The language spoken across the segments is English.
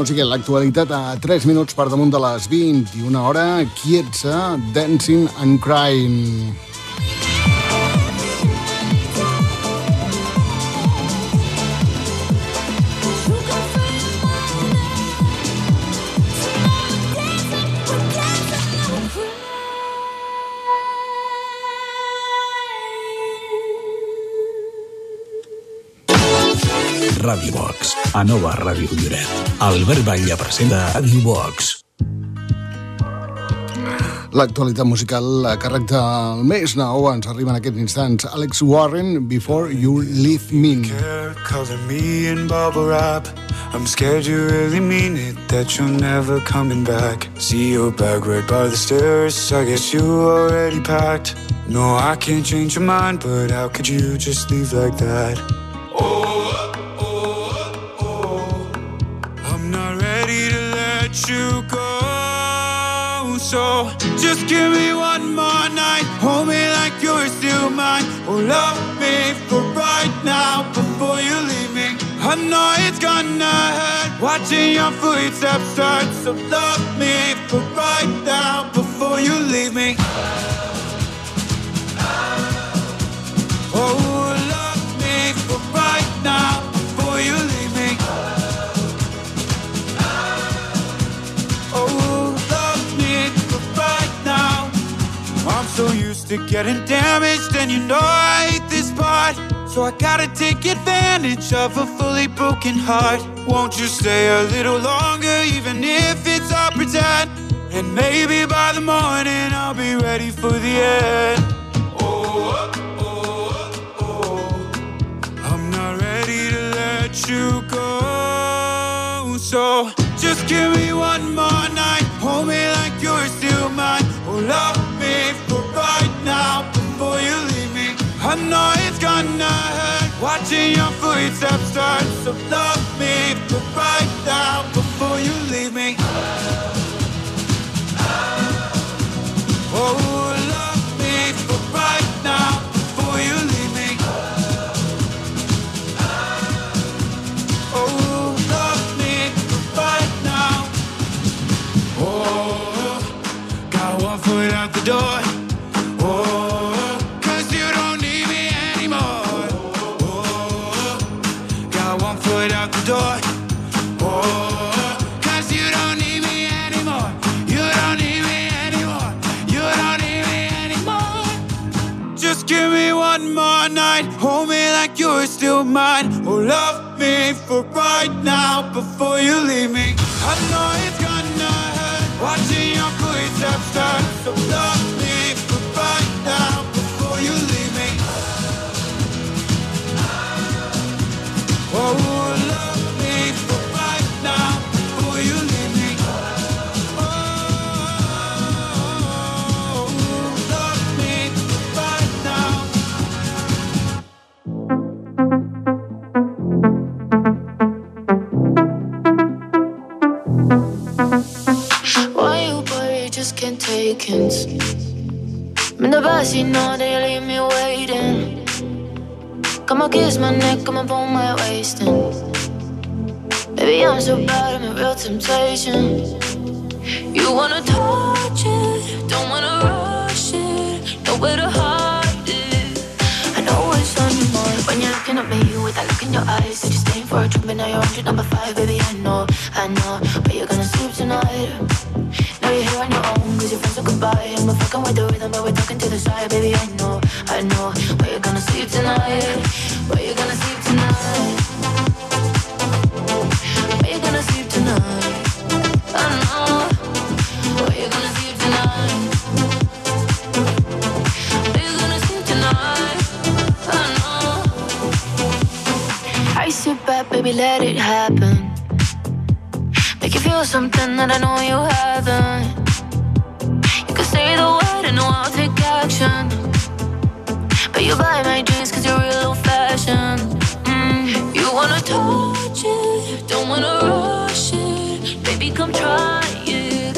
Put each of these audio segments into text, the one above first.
música i l'actualitat a 3 minuts per damunt de les 21 hora. Kietza, Dancing and Crying. A nova Ràdio Lloret. Albert Batlle presenta Ràdio Box. L'actualitat musical a càrrec del més nou ens arriba en aquests instants. Alex Warren, Before You Leave Me. Color me in bubble wrap I'm scared you really mean it That you're never coming back See your bag right by the stairs I guess you already packed No, I can't change your mind But how could you just leave like that? So just give me one more night. Hold me like you're still mine. Oh, love me for right now Before you leave me. I know it's gonna hurt Watching your footsteps start. So love me for right now Before you leave me. Oh, love me for right now to getting damaged And you know I hate this part. So I gotta take advantage of a fully broken heart. Won't you stay a little longer Even if it's all pretend And maybe by the morning I'll be ready for the end. Oh, oh, oh I'm not ready to let you go. So just give me one more night. Hold me like you're still mine. Oh, love me for right now before you leave me. I know it's gonna hurt watching your footsteps start. So love me for right now before you leave me. Oh, love me for right door. Oh, 'cause you don't need me anymore. You don't need me anymore. You don't need me anymore. Just give me one more night. Hold me like you're still mine. Oh, love me for right now before you leave me. I know it's gonna hurt watching your footsteps start. So love me for right now before you leave me. Oh, hints. I'm in the backseat, know they leave me waiting. Come on, kiss my neck, come on, pull my waist in. Baby, I'm so bad, I'm a real temptation. You wanna touch it, don't wanna rush it, nowhere to hide looking at me with that look in your eyes. Said you're staying for a drink, but now you're on to number five, baby. I know, I know, but you're gonna sleep tonight. Now you're here on your own, cause your friends are goodbye. I'm a fucking with the rhythm, but we're talking to the side, baby. I know, I know, where you're gonna sleep tonight. Where you gonna sleep tonight? Where you gonna sleep tonight? I know, I back, baby, let it happen. Make you feel something that I know you haven't. You can say the word and I'll take action. But you buy my dreams cause you're real old fashioned. Mm. You wanna touch it, don't wanna rush it. Baby, come try it.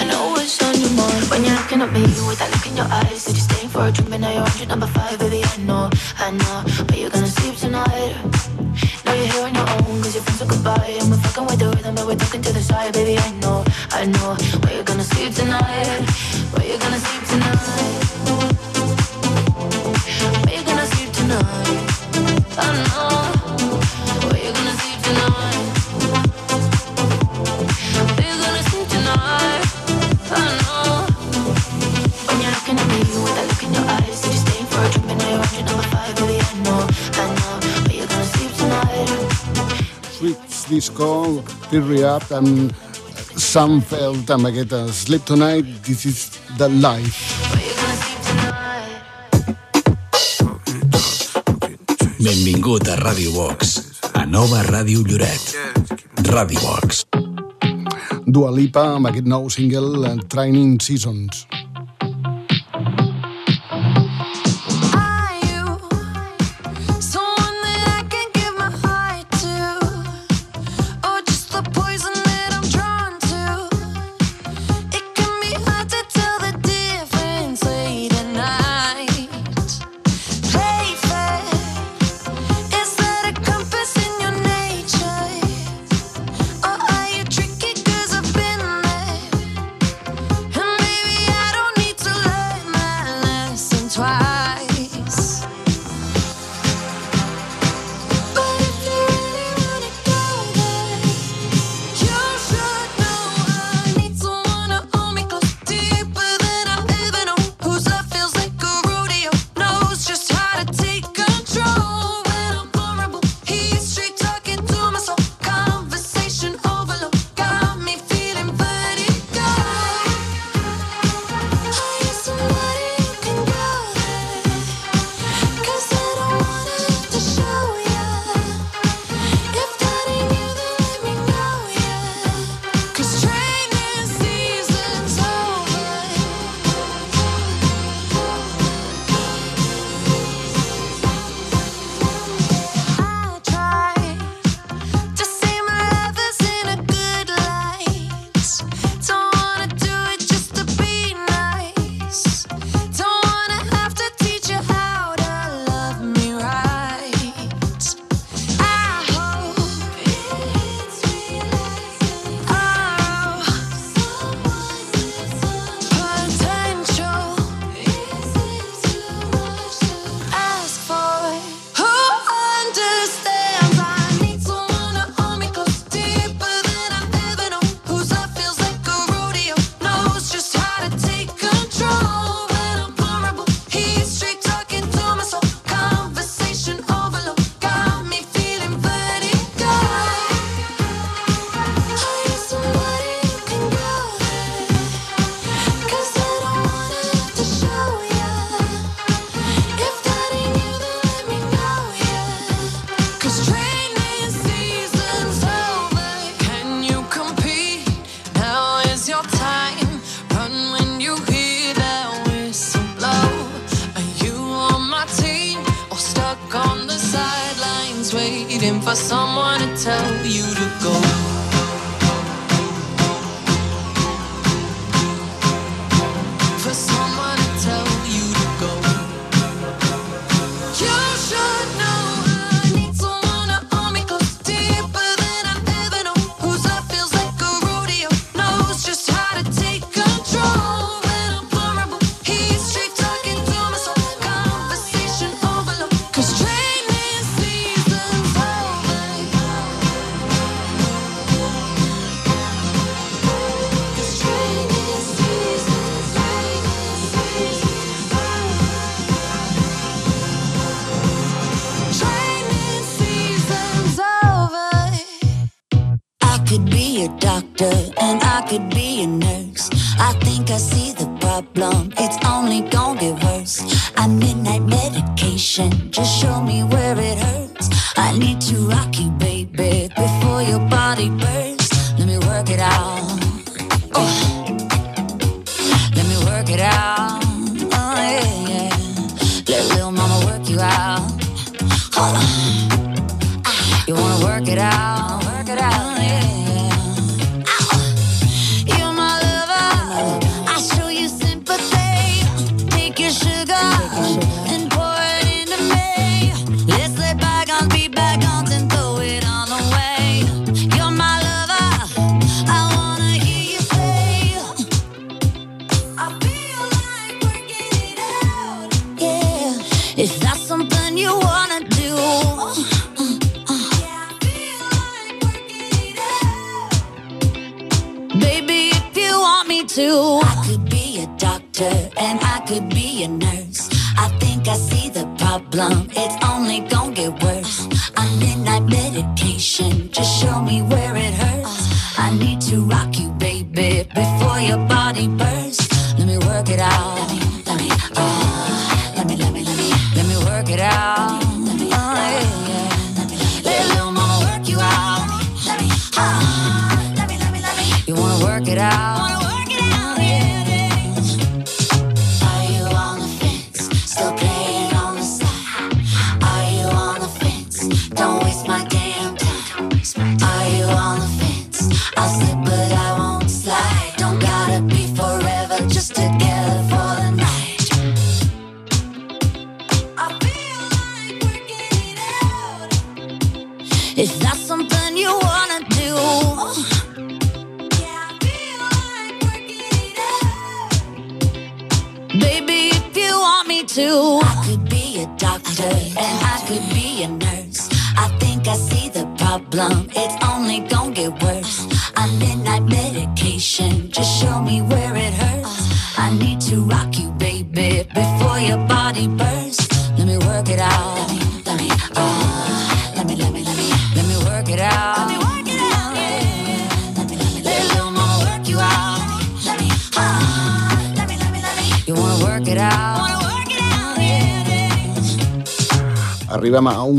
I know it's on your mind when you're looking at me with that look in your eyes. Said you're staying for a drink, but now you're number five, baby. I know, I know, but you're gonna sleep tonight. You're here on your own, cause your friends are goodbye. I'm a fucking with the rhythm, but we're talking to the side, baby. I know, I know, where you're gonna sleep tonight. Where you gonna sleep tonight. Disco, Hurry Up, amb Sam Feld, amb aquest uh, Sleep Tonight, This is the Life. Benvingut a Ràdio Box, a nova Ràdio Lloret. Ràdio Box. Dua Lipa amb aquest nou single, uh, Training Seasons. someone to tell you to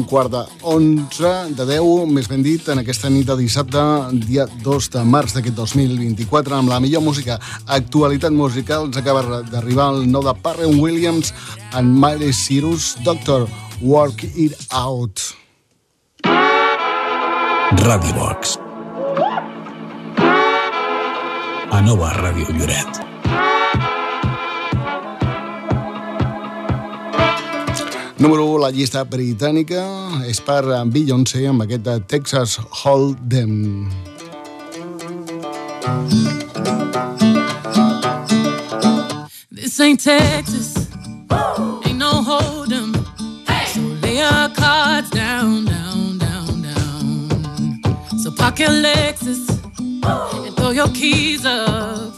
quart de 11 de 10, més ben dit, en aquesta nit de dissabte, dia 2 de març d'aquest 2024, amb la millor música, actualitat musical, ens acaba d'arribar el nou de Parren Williams en Miley Cyrus, Doctor, Work It Out. Radio Box. A Nova Radio Lloret. Número 1, la llista britànica, és per Beyoncé amb aquest de Texas Hold'em. This ain't Texas, Woo! ain't no hold'em, hey! so lay your cards down, down, down, down. So park your Lexus Woo! and throw your keys up.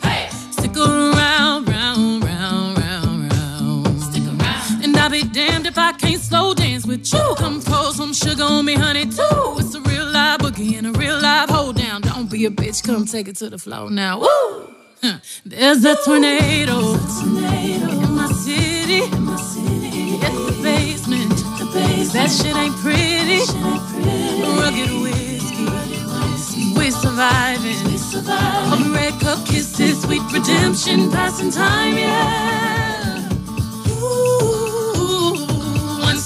if I can't slow dance with you. Come pour some sugar on me, honey, too. It's a real live boogie and a real live hold down. Don't be a bitch, come take it to the floor now. Woo! There's a tornado, Ooh, a tornado in my city. In my city. It's the basement. the basement. That shit ain't pretty. Shit ain't pretty. Rugged whiskey. We're surviving. We're surviving. Red cup kisses, sweet redemption, passing time, yeah.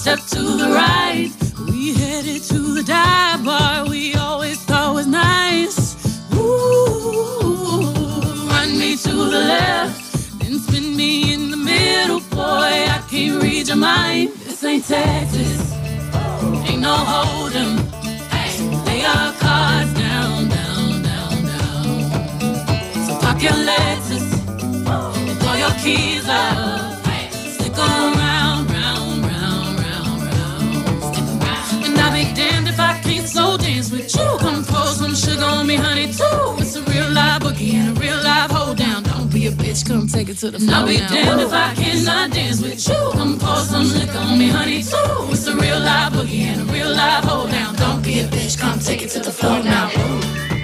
step to the right. We headed to the dive bar we always thought was nice. Ooh, run me to the left, then spin me in the middle, boy. I can't read your mind. This ain't Texas, ain't no hold'em. Hey, lay our cards down, down, down, down. So pop your letters and throw your keys out. Dance with you. Come pour some sugar on me, honey, too. It's a real live boogie and a real live hold down. Don't be a bitch, come take it to the floor. I'll be damned if I cannot dance with you. Come pour some liquor on me, honey, too. It's a real live boogie and a real live hold down. Don't be a bitch, come take it to the floor now.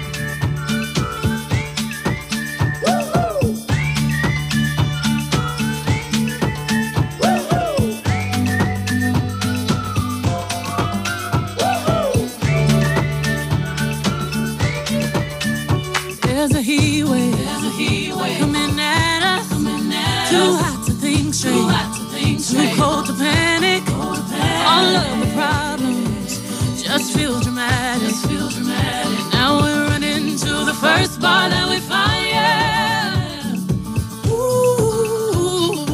Think. Too hot to think. Too cold to panic. Cold to panic. All of the problems just feel dramatic. Just feel dramatic. Now we're running to the first bar that we find. Yeah. Ooh,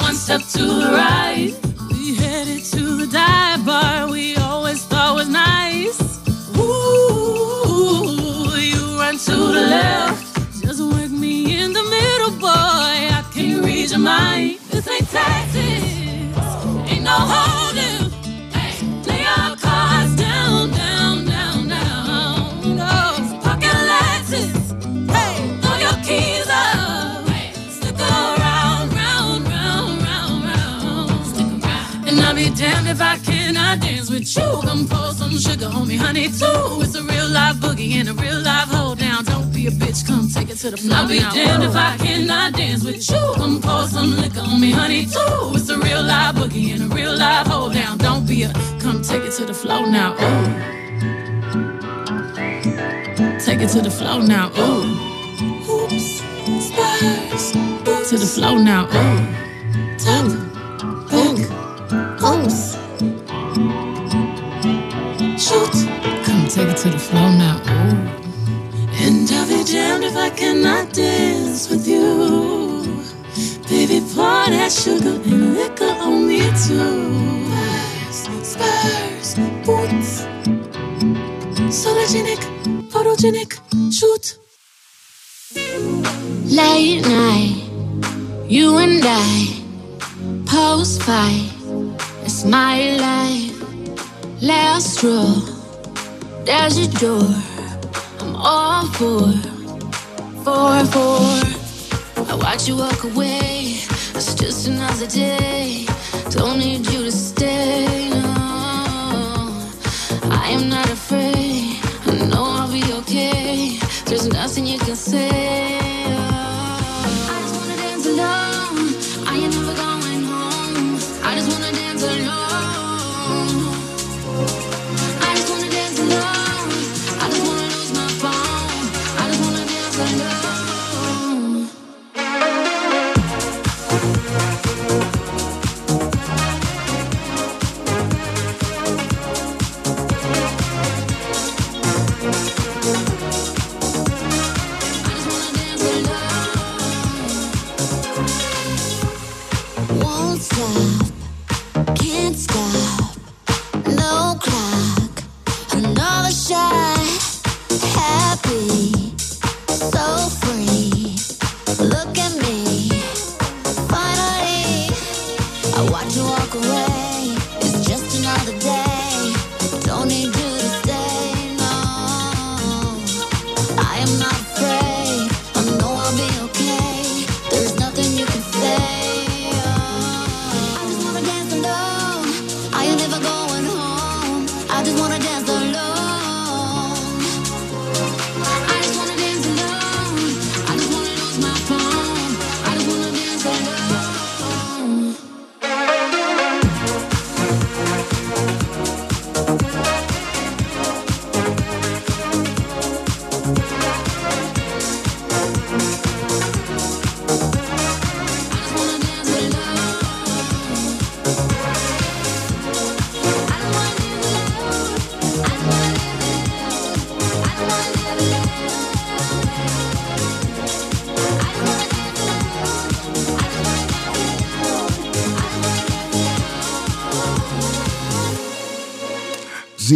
one step to the right. We headed to the dive bar we always thought was nice. Ooh, you run to the left. Just work me in the middle, boy. I can't read your mind. This ain't Texas. Ain't no holding. Lay our cards down, down, down, down. No, pocket Lexus. Hey, throw your keys up. Stick around, round, round, round, round. Stick around. And I'll be damned if I cannot dance with you. Come pour some sugar me, honey, too. It's a real live boogie and a real live hold down. Don't be a bitch, come take it to the floor. I'll be damned if I cannot dance with you. Come pour some liquor on me, honey, too. It's a real live boogie and a real live hold down. Don't be a, come take it to the floor now. Ooh. Take it to the floor now. Ooh. Oops. Spurs. To the floor now. Ooh. Tuck. I dance with you. Baby, pour that sugar and liquor on me too. Spurs, boots. Sologenic, photogenic, shoot. Late night, you and I, post fight, it's my life. Last straw, there's your door. I'm all for, for, for. I watch you walk away, it's just another day. Don't need you to stay, no. I am not afraid, I know I'll be okay. There's nothing you can say.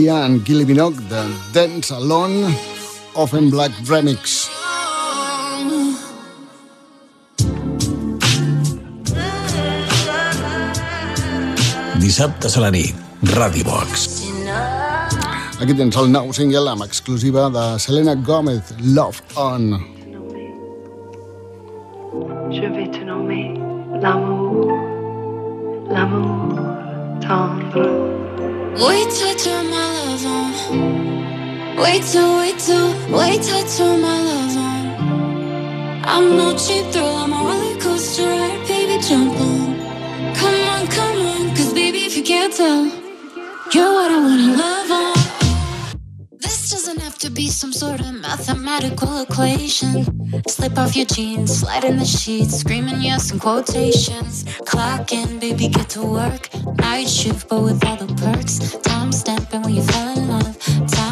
Zia and Gilly Minogue de Dance Alone Offen Black Remix. Dissabtes a la nit, Ràdio Box. Aquí tens el nou single amb exclusiva de Selena Gomez, Love On. Doesn't have to be some sort of mathematical equation. Slip off your jeans, slide in the sheets, screaming yes in quotations. Clock in, baby, get to work. Night shift, but with all the perks. Time stamping when you fell in love. Time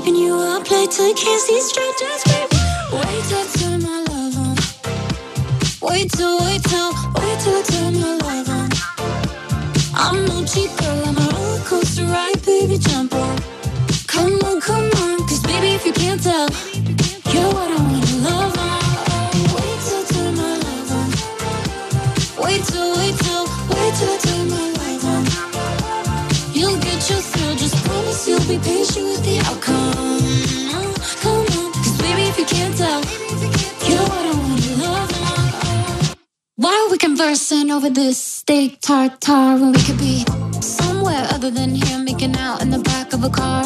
keeping you up late can't see straight. Just wait, wait till my love on. Wait till, wait till, wait till I turn my love on. I'm no cheap girl, I'm a roller coaster ride, baby, jump on. Come on, come on, cause baby, if you can't tell, conversing over this steak tartare when we could be somewhere other than here making out in the back of a car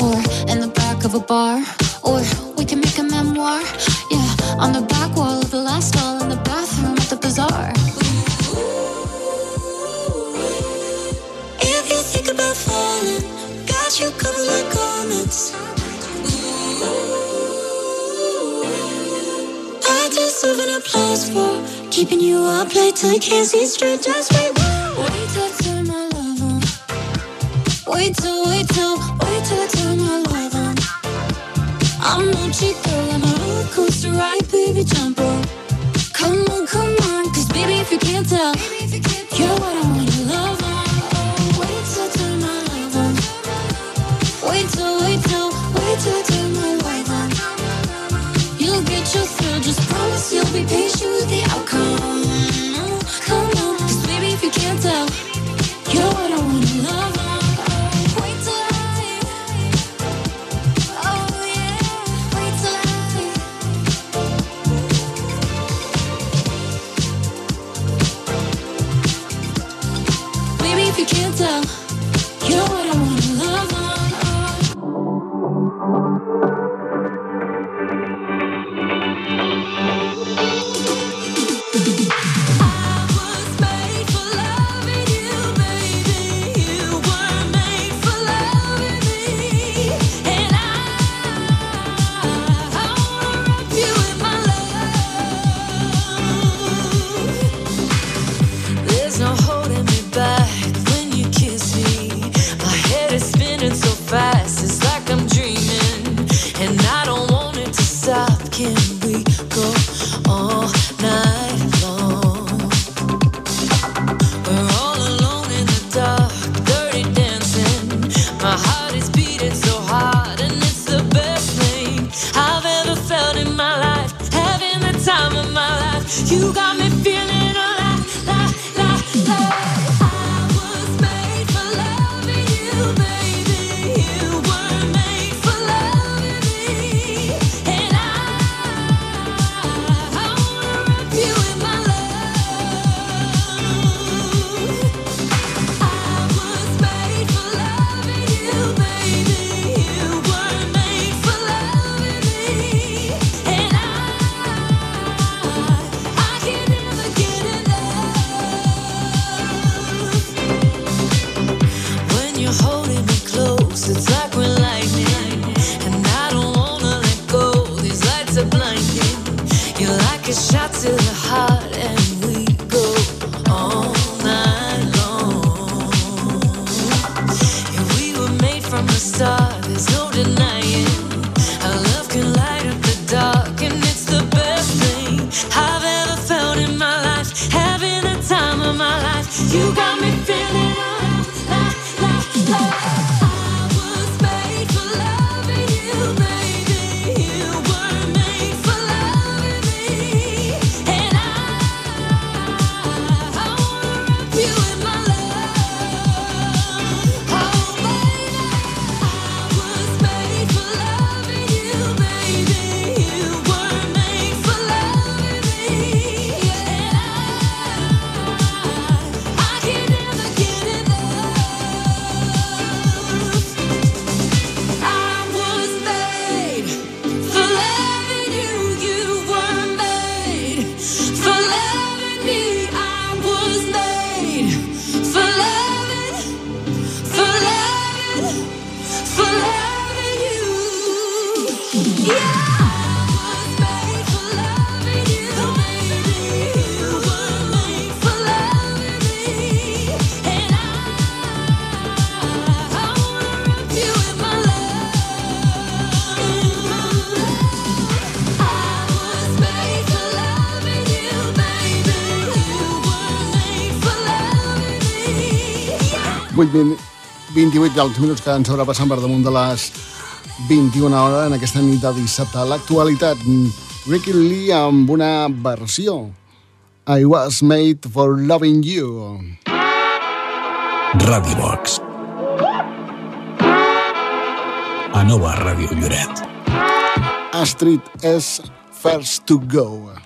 or in the back of a bar? Or we can make a memoir, yeah, on the back wall of the last stall in the bathroom at the bazaar. If you think about falling, got you covered like garments. I deserve an applause for keeping you up late till you can't see straight. Just wait, wait till I turn my love on. Wait till, wait till, wait till I turn my love on. I'm no cheap girl, I'm a roller coaster ride, baby, jump on. Come on, come on, cause baby, if you can't tell, you're what I 28 dels minuts que ens haurà passant per damunt de les 21 hores en aquesta nit de dissabte. L'actualitat, Ricky Lee amb una versió I was made for loving you. Radio Box. A Nova Ràdio Lloret. Astrid és First to Go.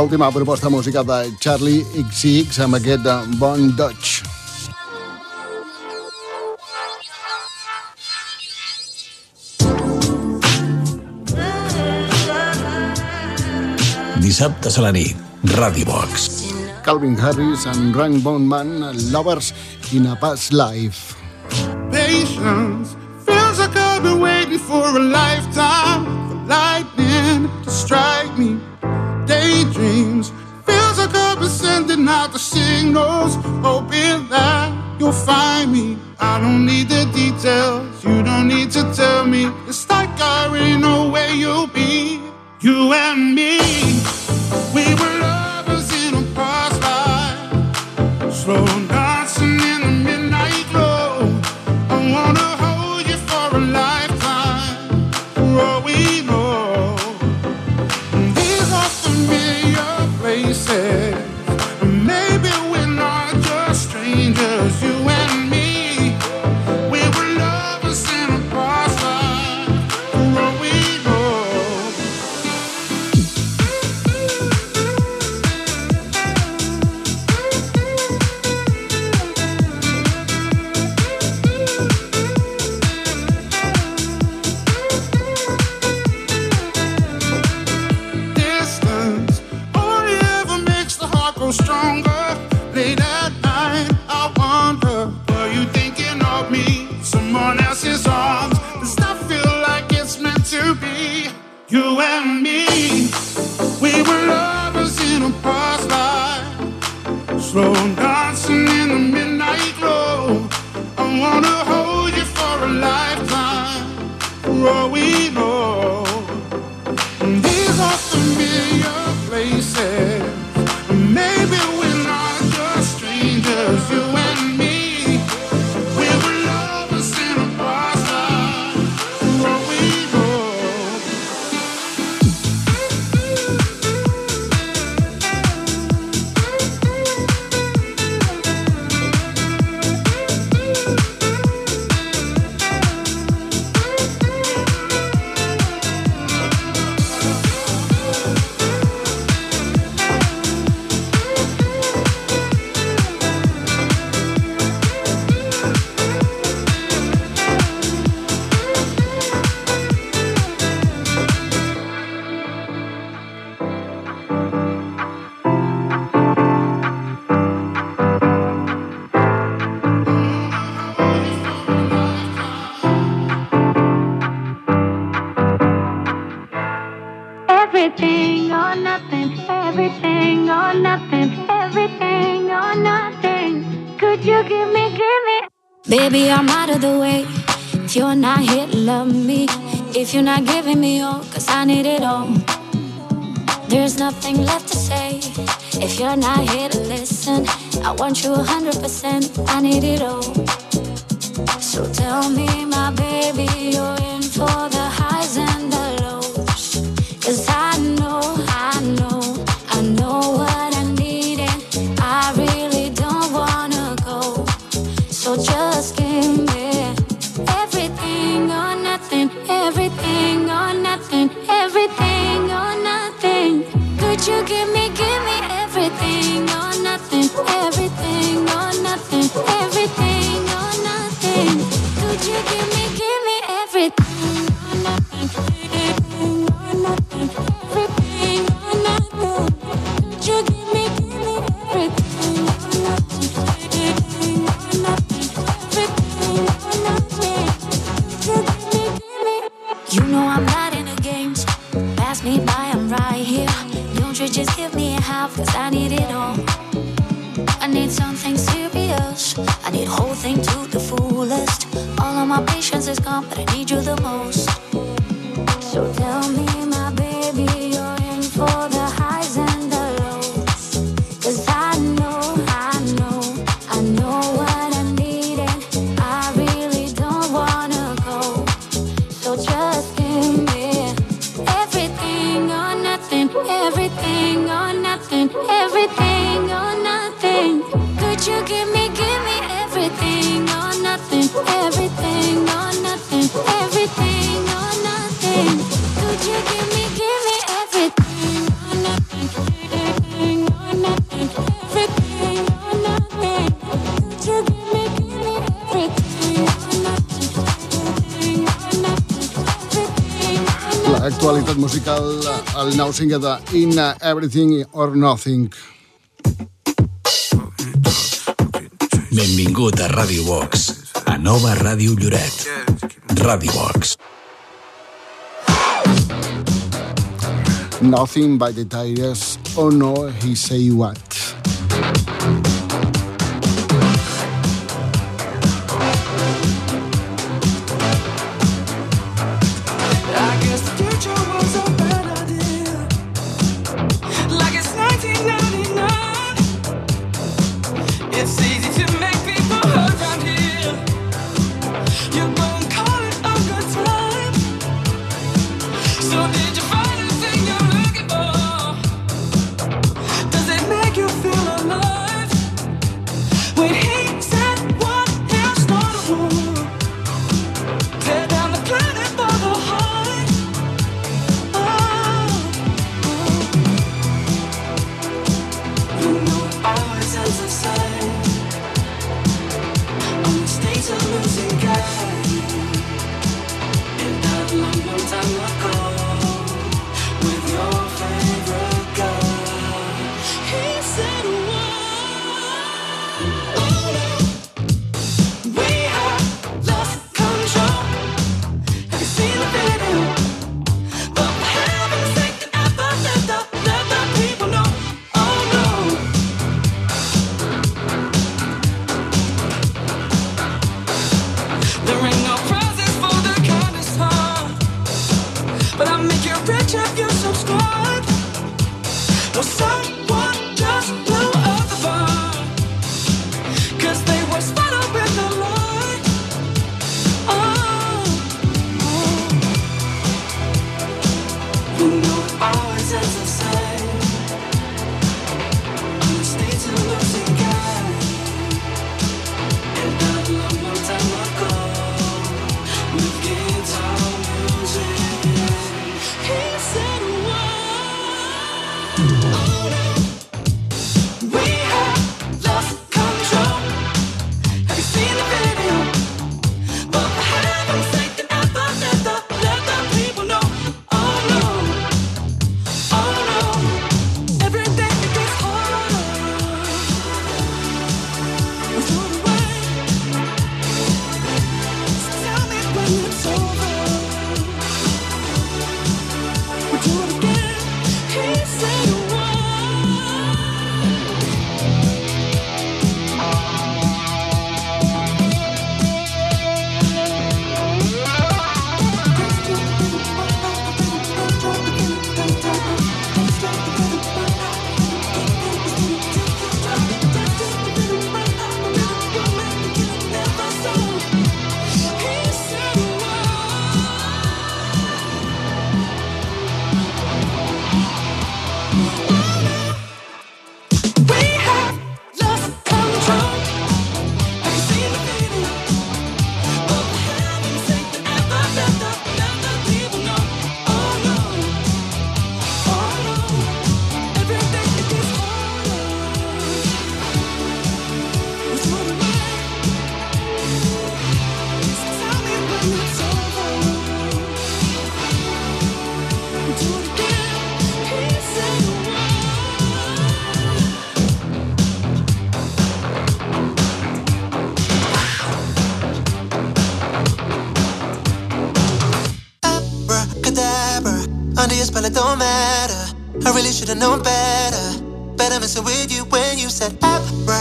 L'última proposta musical de Charlie XX amb aquest de Bon Dutch. Dissabtes a la nit, Ràdio Box. Calvin Harris and Rank Bondman, Lovers in a Past Life. patience. Feels like I've been waiting for a lifetime for lightning to strike me. Daydreams. Feels like I've been sending out the signals, hoping that you'll find me. I don't need the details, you don't need to tell me. It's like I already know where you'll be. You and me, we were lovers in a past life. Slow dancing life. The way. If you're not here love me, if you're not giving me all, cause I need it all. There's nothing left to say. If you're not here to listen, I want you 100%. I need it all. So tell me, my baby, you're in for the highs and the lows. Cause I know, I know, I know what I need, and I really don't wanna go. So just give me everything or nothing, Helsinki de In Everything or Nothing. Benvingut a Radio Box, a Nova Ràdio Lloret. Radio Box. Nothing by the tires, oh no, he say what.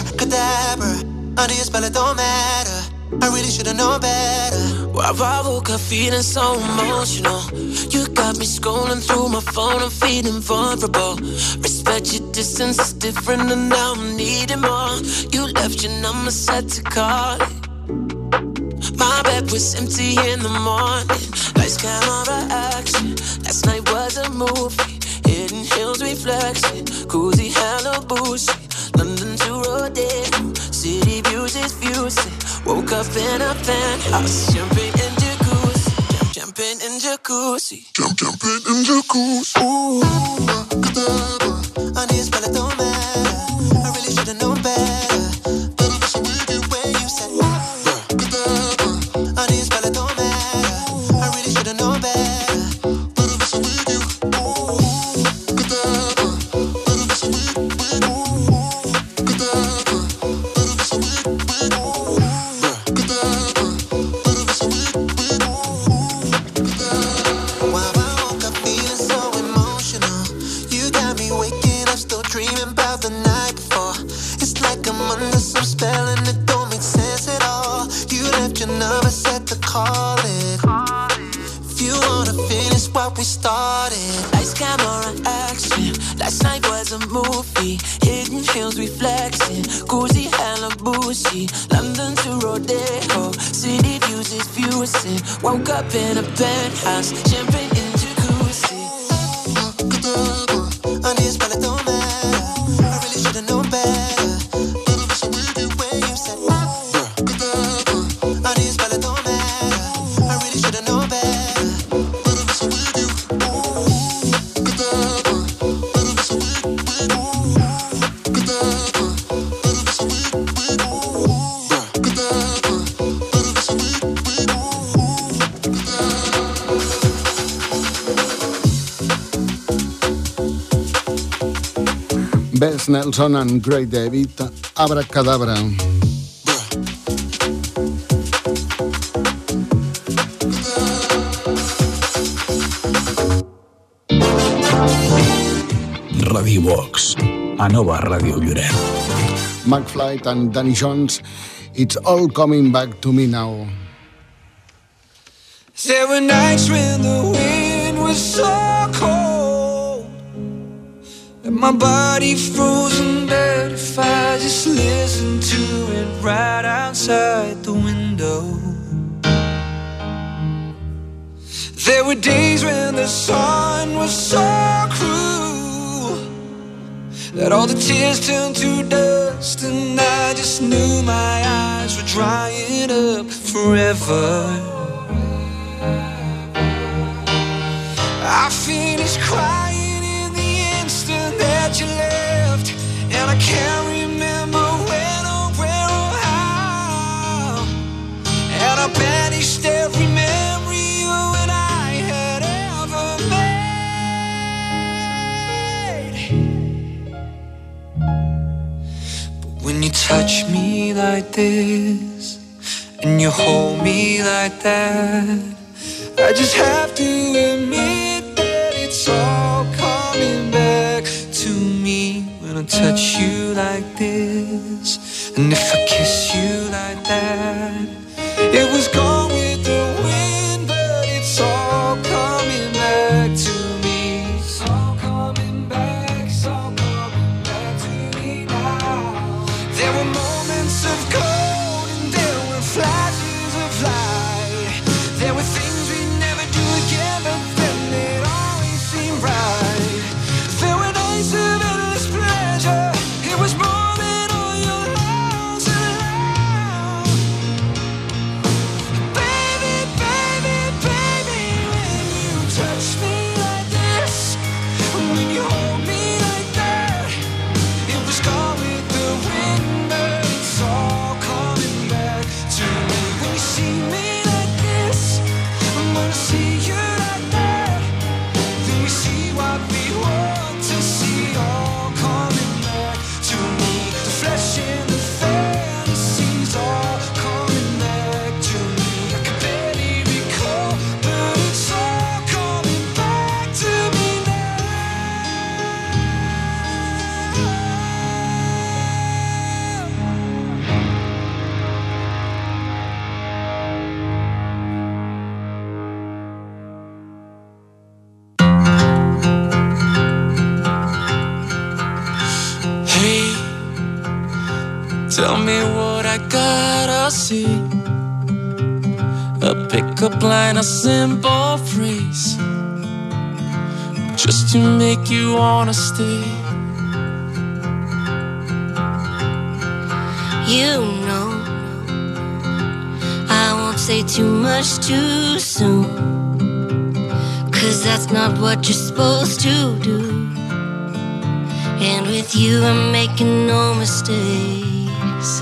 abracadabra. Under your spell, it don't matter. I really should've known better. Well, I woke up feeling so emotional. You got me scrolling through my phone, I'm feeling vulnerable. Respect your distance, is different, and now I'm needing more. You left your number set to call it. My bed was empty in the morning. Lights, camera, action. Last night was a movie. Hidden hills reflection, cozy Halibu's beaucoup. Nelson and Great David, Abracadabra. Radio Box. A nova Ràdio Lloret. McFly and Danny Jones, It's All Coming Back to Me Now. There were nights when the wind was so cold my body frozen dead if I just listened to it right outside the window. There were days when the sun was so cruel That all the tears turned to dust And I just knew my eyes were drying up forever. I finished crying that you left, and I can't remember when or where or how. And I banished every memory you and I had ever made. But when you touch me like this, and you hold me like that. I just have to admit that it's all I touch you like this. And if I kiss you like that, it was gone tell me what I gotta see. A pickup line, a simple phrase, just to make you wanna stay. You know, I won't say too much too soon. Cause that's not what you're supposed to do. And with you, I'm making no mistakes.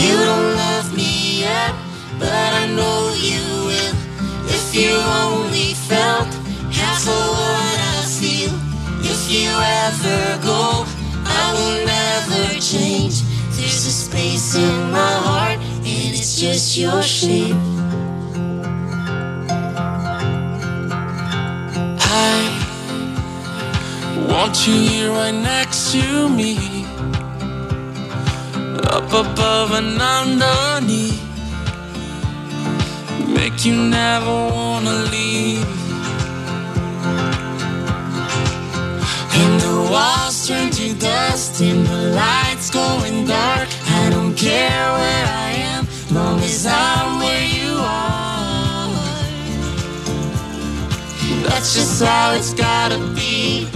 You don't love me yet, but I know you will. If you only felt half of what I feel. If you ever go, I will never change. There's a space in my heart, and it's just your shape. Want you here right next to me, up above and underneath. Make you never wanna leave. And the walls turn to dust and the lights going dark. I don't care where I am, long as I'm where you are. That's just how it's gotta be.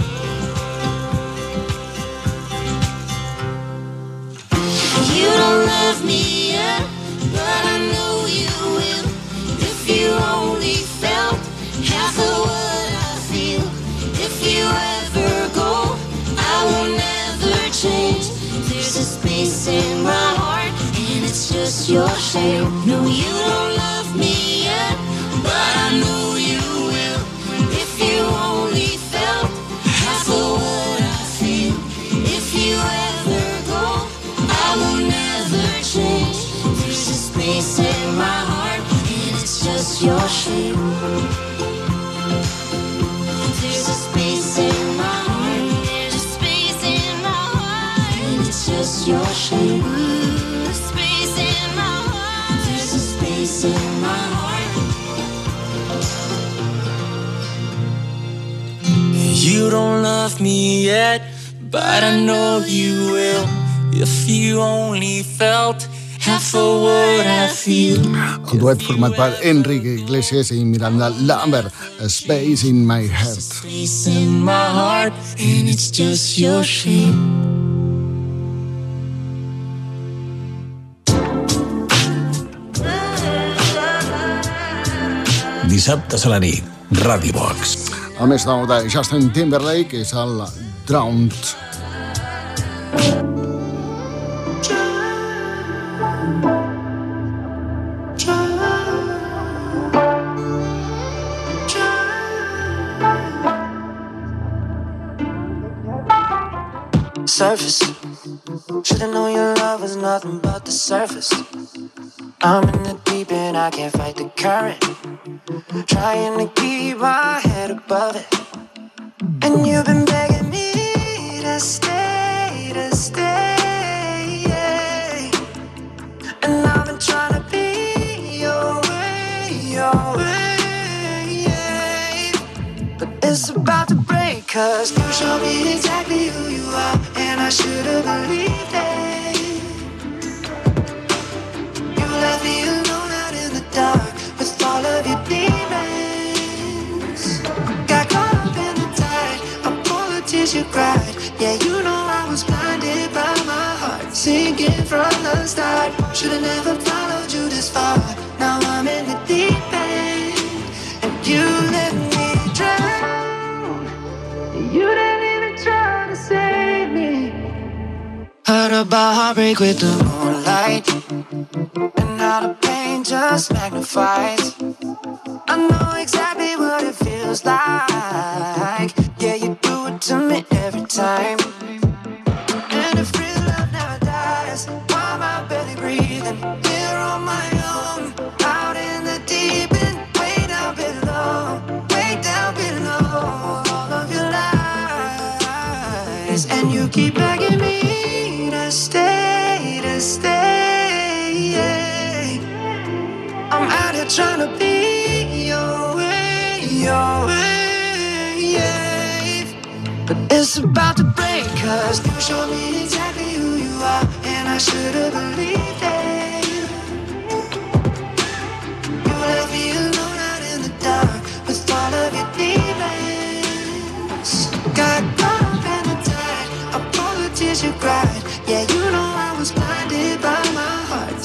Your shame. No, you don't my heart, and it's just your shame. There's a space in my heart. There's a space in my heart, and it's just your shame. Ooh, space in my heart. There's a space in my heart. You don't love me yet, but I know you will. If you only felt half of what I feel. El duet format per Enrique Iglesias i Miranda Lambert, Space in My Heart. Space in my heart, and it's just your shame. Dissabtes a la nit, Ràdio Box. El més nou de Justin Timberlake és el Drowned. Surface. Should've known your love was nothing but the surface. I'm in the deep end, I can't fight the current. Trying to keep my head above it. And you've been begging me to stay, to stay. yeah. And I've been trying to be your way, your way. yeah. But it's about to break, cause you show me exactly who you I should've believed it. You left me alone out in the dark with all of your demons. Got caught up in the tide, apologies you cried. Yeah, you know I was blinded by my heart, sinking from the start. Should've never followed you this far. Heard about heartbreak with the moonlight, and how the pain just magnifies. I know exactly what it feels like. Yeah, you do it to me every time. Trying to be your way, your way, yeah. But it's about to break, cause you show me exactly who you are, and I should've believed it. You left me alone out in the dark with all of your demons. Got caught up in the tide, apologies you cried.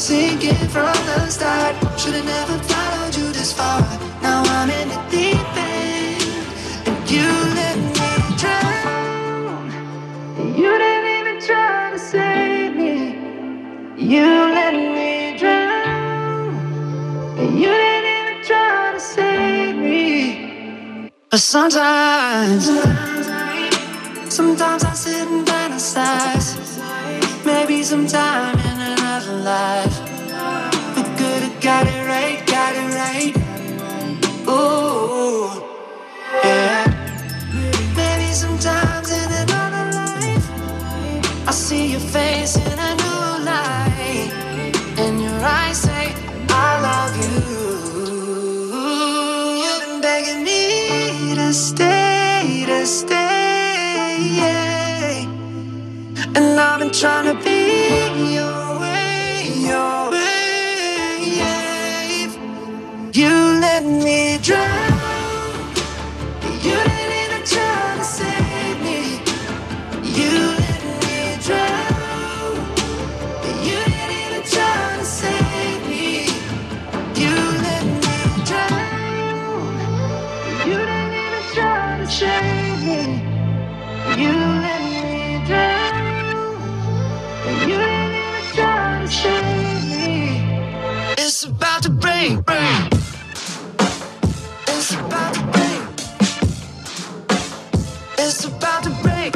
Sinking from the start. Should've never followed you this far. Now I'm in the deep end, and you let me drown. You didn't even try to save me. You let me drown. You didn't even try to save me. But sometimes, sometimes I sit and fantasize. Maybe sometime in not alive. For good, I got it right, got it right. Ooh, yeah. Maybe sometimes in another life, I see your face in a new light, and your eyes say, I love you. You've been begging me to stay, to stay. And I've been trying to be your You let me drown. You didn't even try to save me. You let me drown. You didn't even try to save me. You let me drown. You didn't even try to save me. You let me drown. You didn't even try to save me. It's about to break, break. It's about to break. It's about to break.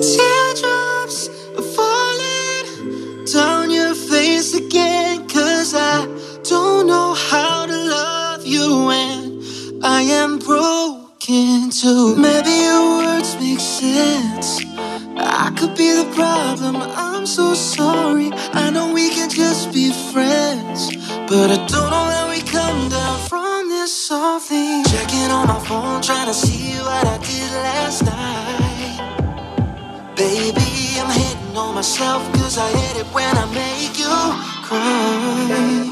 Teardrops face again. Cause I don't know how to love you when I am broken too. Maybe your words make sense. I could be the problem. I'm so sorry. I know we can just be friends. But I don't know how we come down from this something. Checking on my phone, trying to see what I did last night. Baby, myself cause I hate it when I make you cry.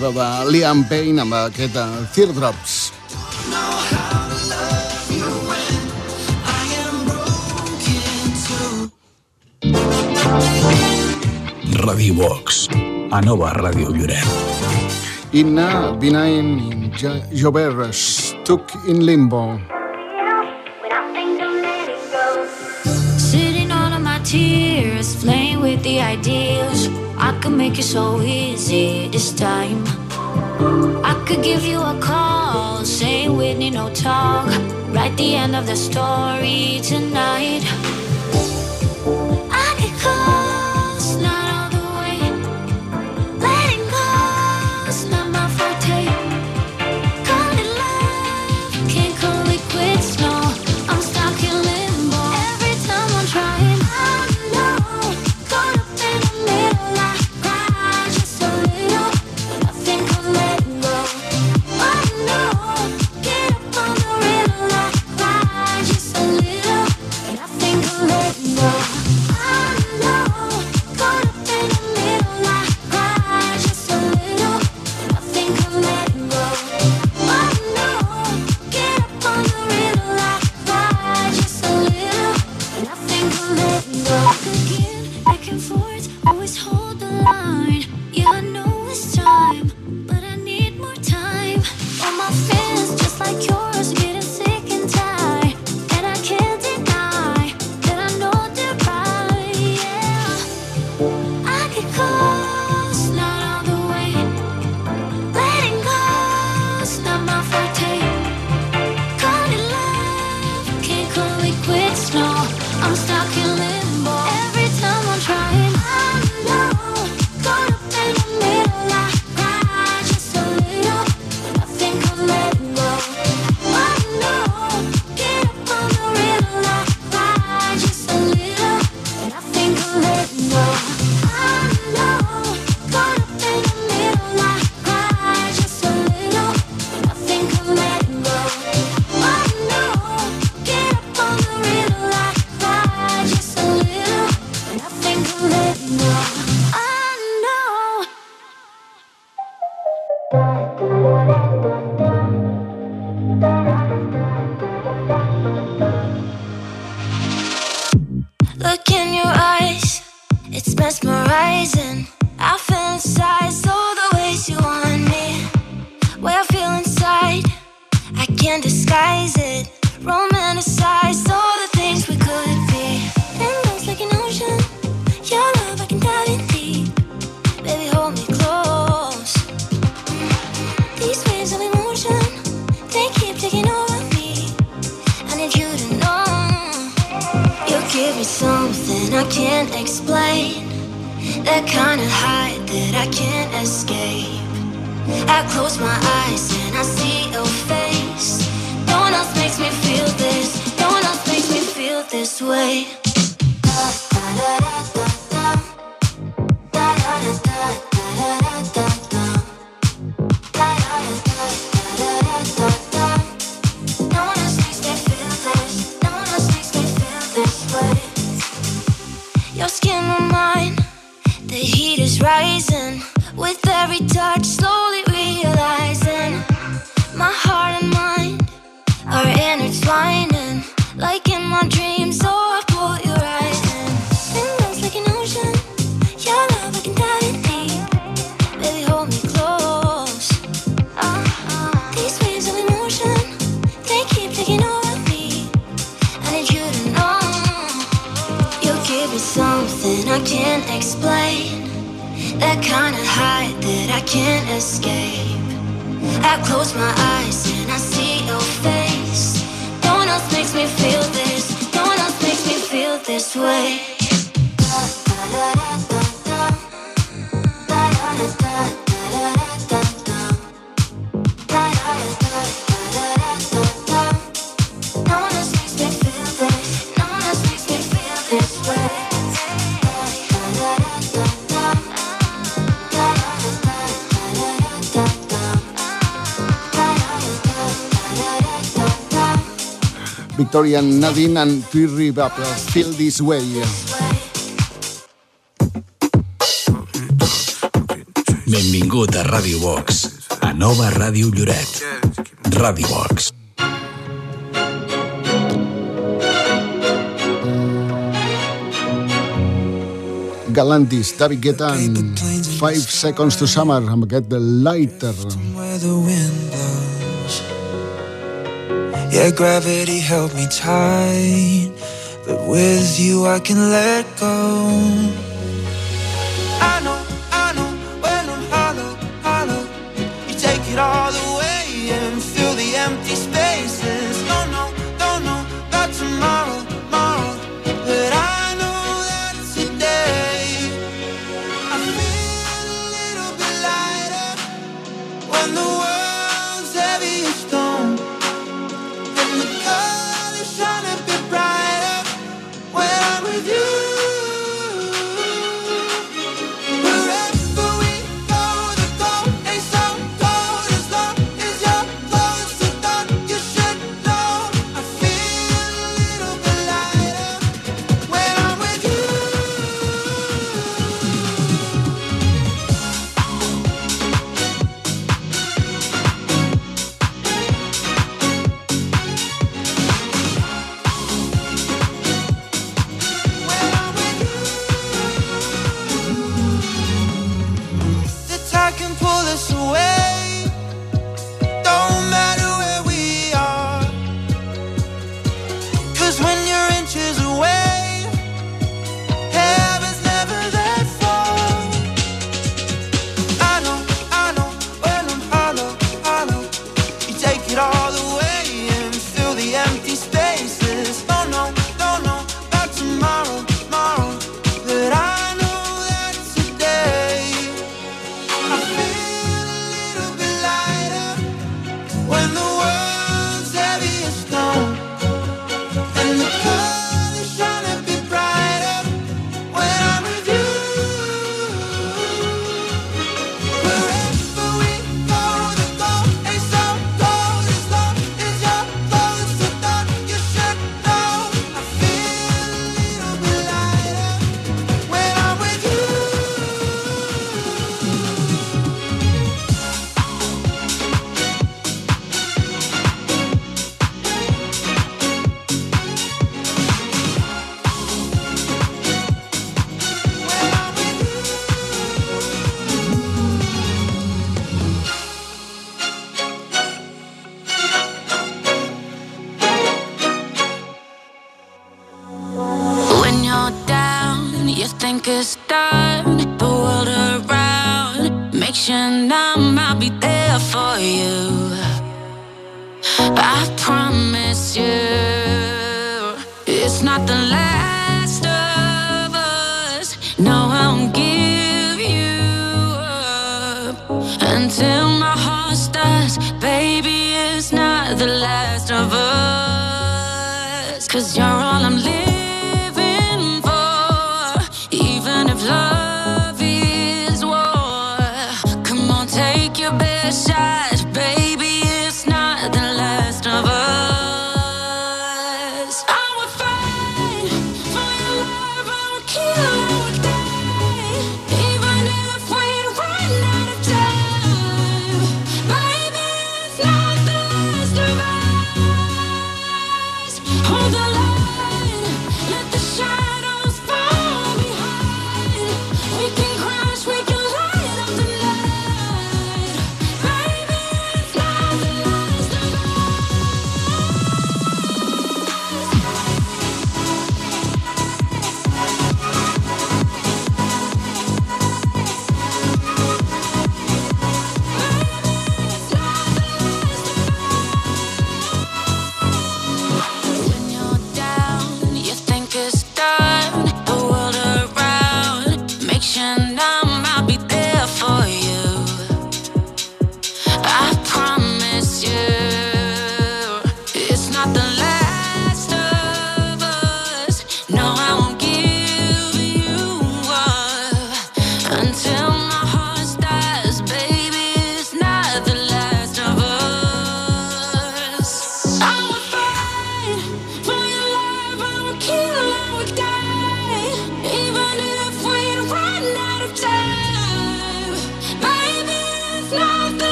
Veu de Liam Payne amb aquest uh, Teardrops. Radio Box. A Nova Ràdio Lloret. Inna Vinain in Jo- Jobert, Stuck in Limbo. Sitting on all my tears, playing with the ideas. Could make it so easy this time. I could give you a call, say Whitney, no talk. Write the end of the story tonight. Victoria Nadine and Thierry Bapple, Feel This Way. Benvingut a Radio Box, a Nova Ràdio Lloret. Radio Box. Galantis, David Guetta en 5 Seconds to Summer amb aquest Lighter. Lighter. Yeah, gravity held me tight, but with you I can let go.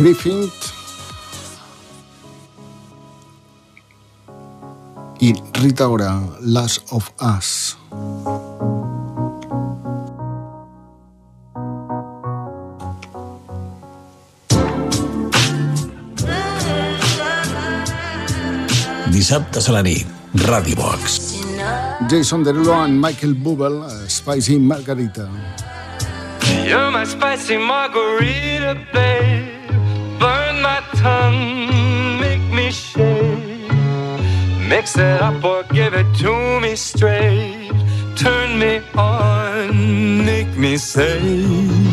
Griffith i Rita Ora, Last of Us. Dissabtes a la nit, Ràdio Box. Jason Derulo and Michael Bublé, eh, Spicy Margarita. You're my spicy margarita, babe. Mix it up or give it to me straight. Turn me on, make me say.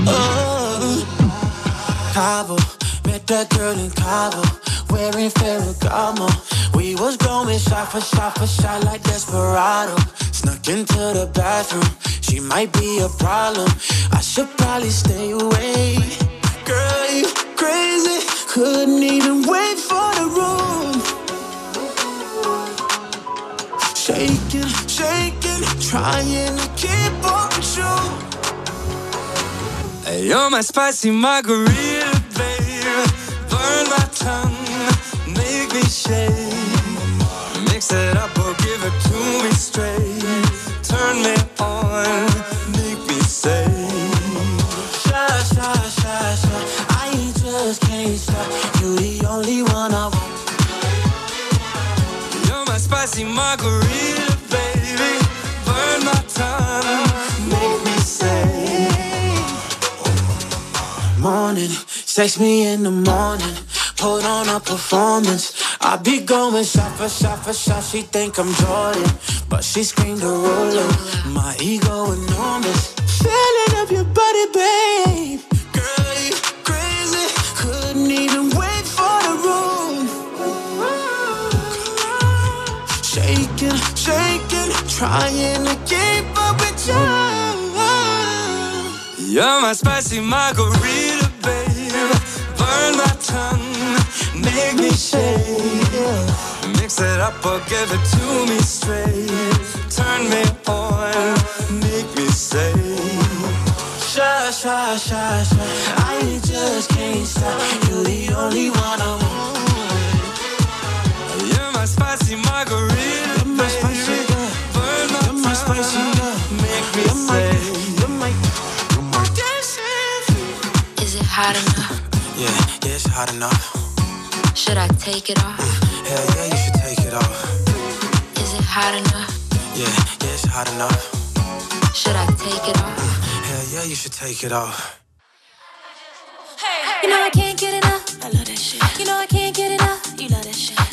Oh, Cabo, met that girl in Cabo, wearing Ferragamo. We was going shot for shot for shot like Desperado. Snuck into the bathroom, she might be a problem. I should probably stay away. Girl, you crazy, couldn't even wait for the room. Shaking, shaking, trying to keep up with you. You're my spicy margarita, babe. Burn my tongue, make me shake. Mix it up or give it to me straight. Turn me on, make me say. Shy, shy, shy, shy. I just can't stop. You the only one I want. My spicy margarita, baby. Burn my tongue, make me say. Morning, sex me in the morning. Put on a performance. I be going shot for shot for shot. She think I'm Jordan, but she screamed a roller. My ego enormous. Feeling of your body, babe. You're my spicy margarita, babe. Burn my tongue, make me shake. Mix it up or give it to me straight. Turn me on, make me say. Shy, shy, shy, shy. I just can't stop. You're the only one I want. Hot enough? Yeah, yeah, it's hot enough. Should I take it off? Hell yeah, you should take it off. Is it hot enough? Yeah, yeah, it's hot enough. Should I take it off? Hell yeah, you should take it off. You know I can't get enough. I love that shit. You know I can't get enough. You love that shit.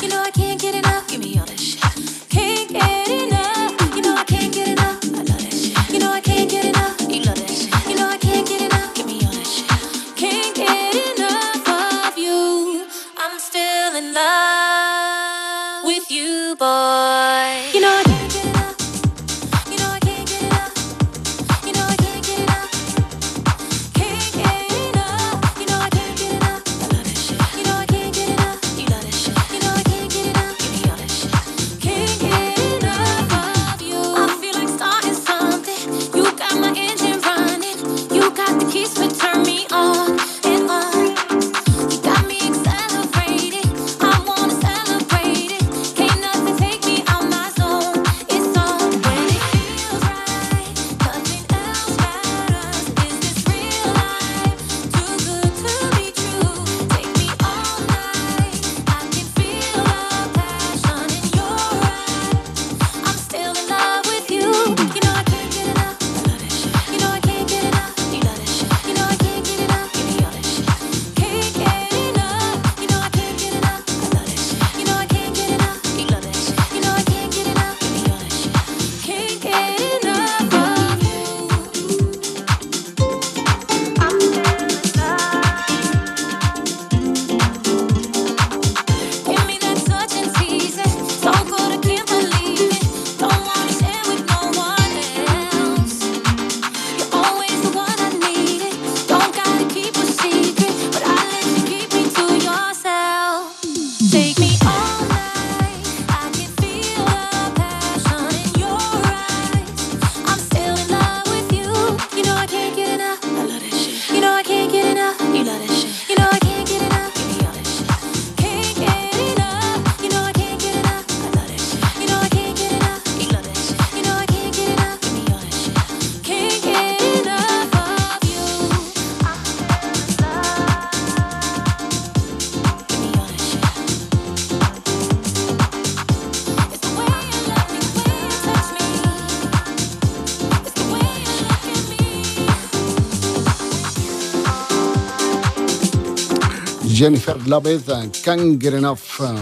Jennifer Lopez, uh, Can't Get Enough, uh,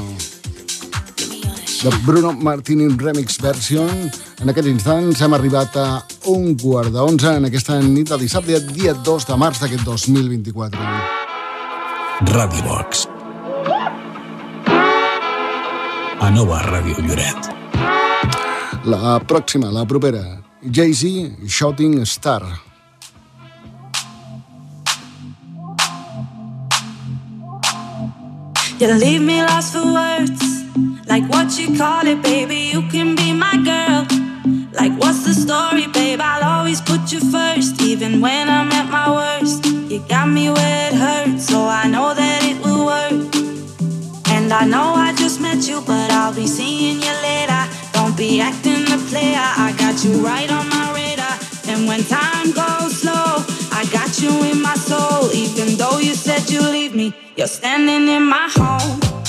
de Bruno Martini Remix Version. En aquests instants hem arribat a un quart d'onze en aquesta nit de dissabte, dia 2 de març d'aquest 2024. Ràdio Box. A nova Ràdio Lloret. La pròxima, la propera, Jay-Z, Shooting Star. You leave me lost for words. Like what you call it, baby. You can be my girl. Like what's the story, babe? I'll always put you first, even when I'm at my worst. You got me where it hurts, so I know that it will work. And I know I just met you, but I'll be seeing you later. Don't be acting the player. I got you right on my radar. And when time goes slow, got you in my soul. Even though you said you leave me, you're standing in my home.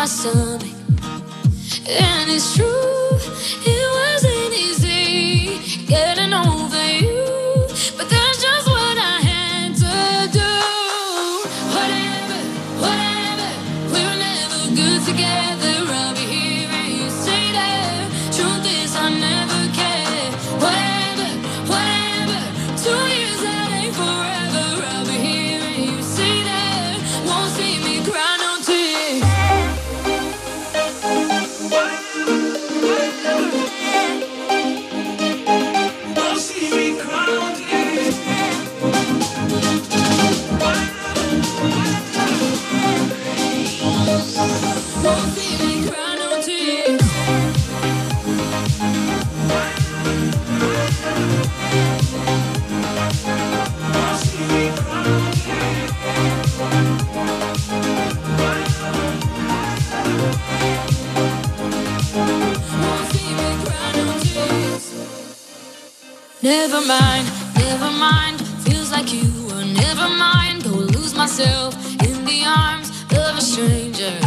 my stomach, and it's true. Never mind, never mind, feels like you were never mind. Go lose myself in the arms of a stranger.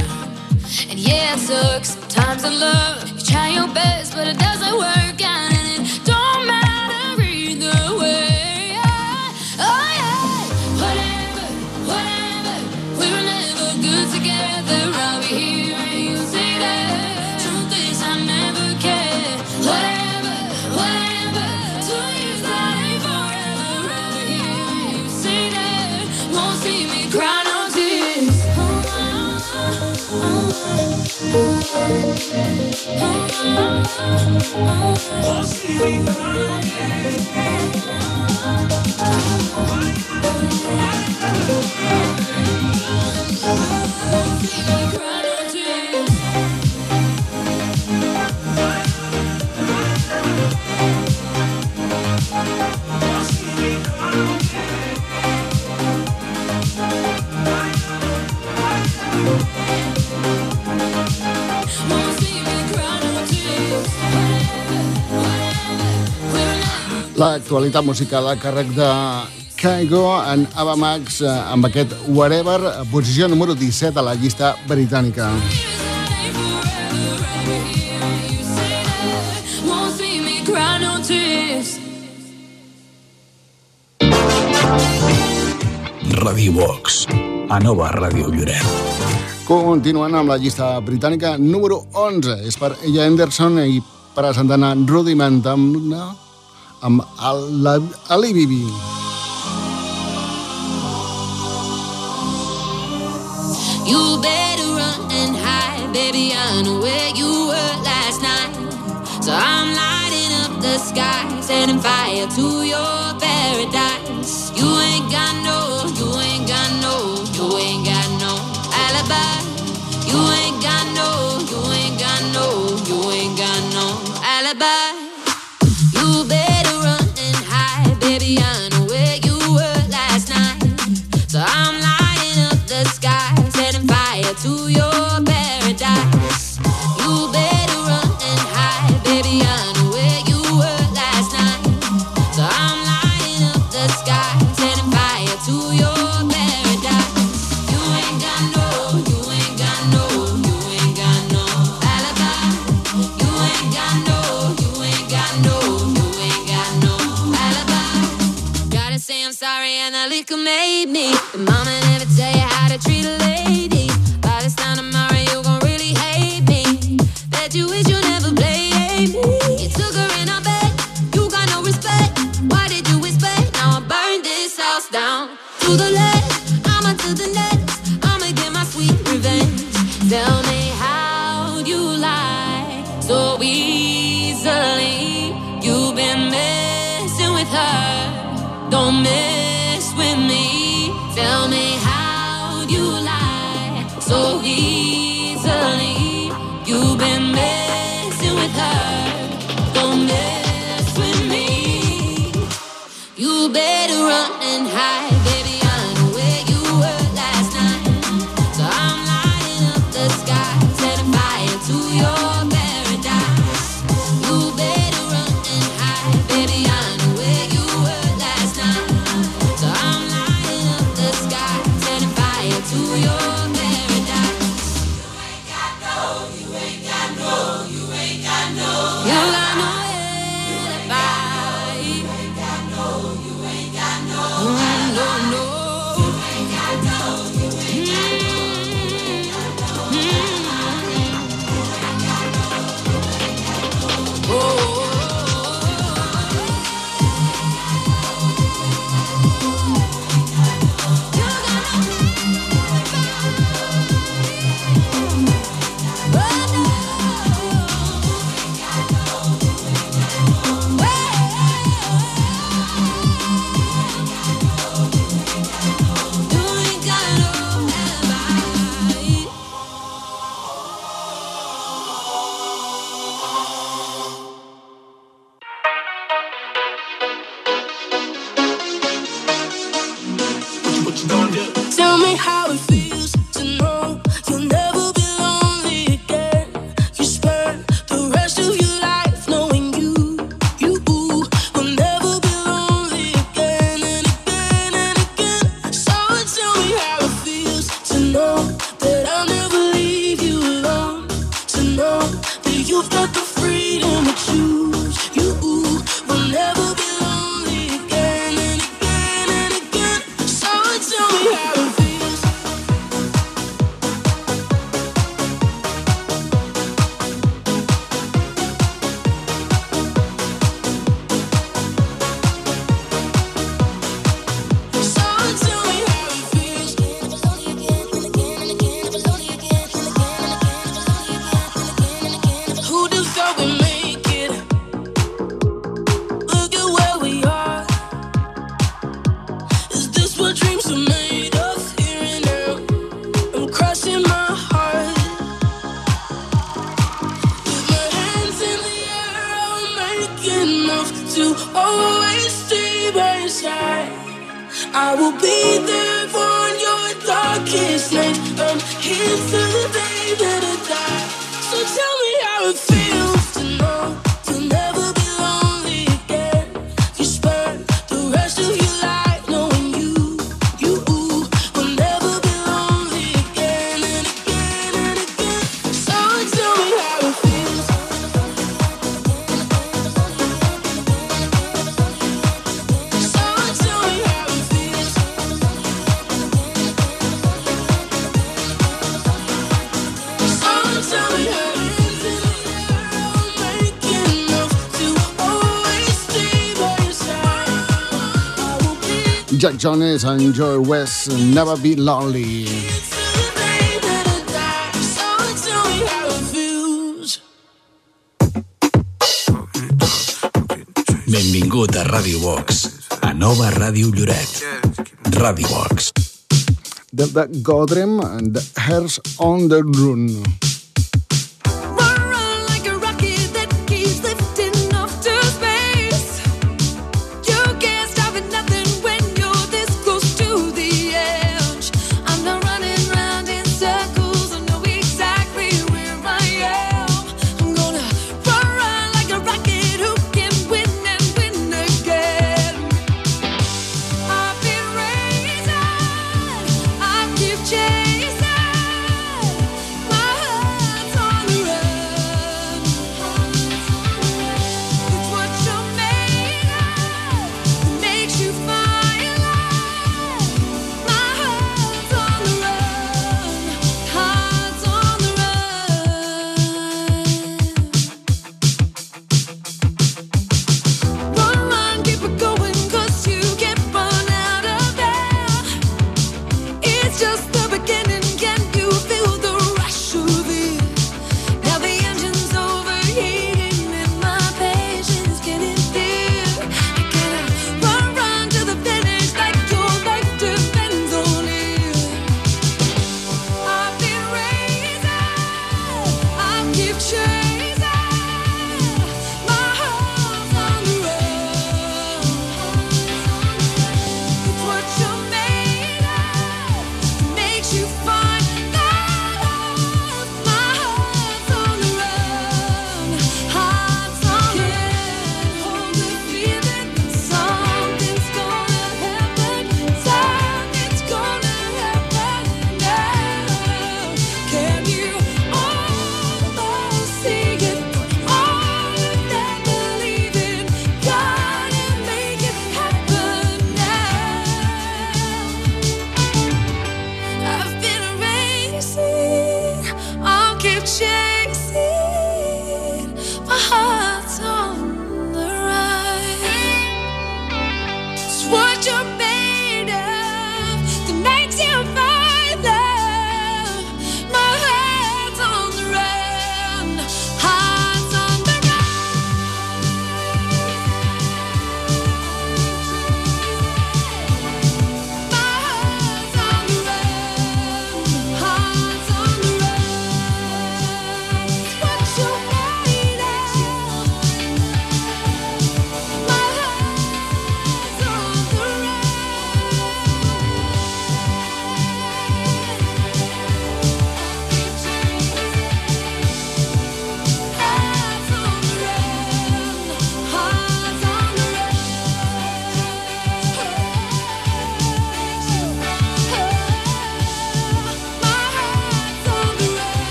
And yeah, it sucks, sometimes in love, you try your best, but it doesn't work. Oh, l'actualitat musical a càrrec de Kaigo en Abamax eh, amb aquest Whatever, posició número 17 a la llista britànica. Radio Box, a Nova Ràdio Lloret. Continuant amb la llista britànica, número 11 és per Ella Anderson i per Santana Rudimentam, no? I'm Ali Bibi. You better run and hide, baby. I know where you were last night. So I'm lighting up the sky, setting fire to your paradise. You ain't got no make me the moment. high. Jones and Joy West, Never Be Lonely. Benvingut a Radio Box, a Nova Ràdio Lloret. Radio Box. The de Godrem, the Hairs on the Rune.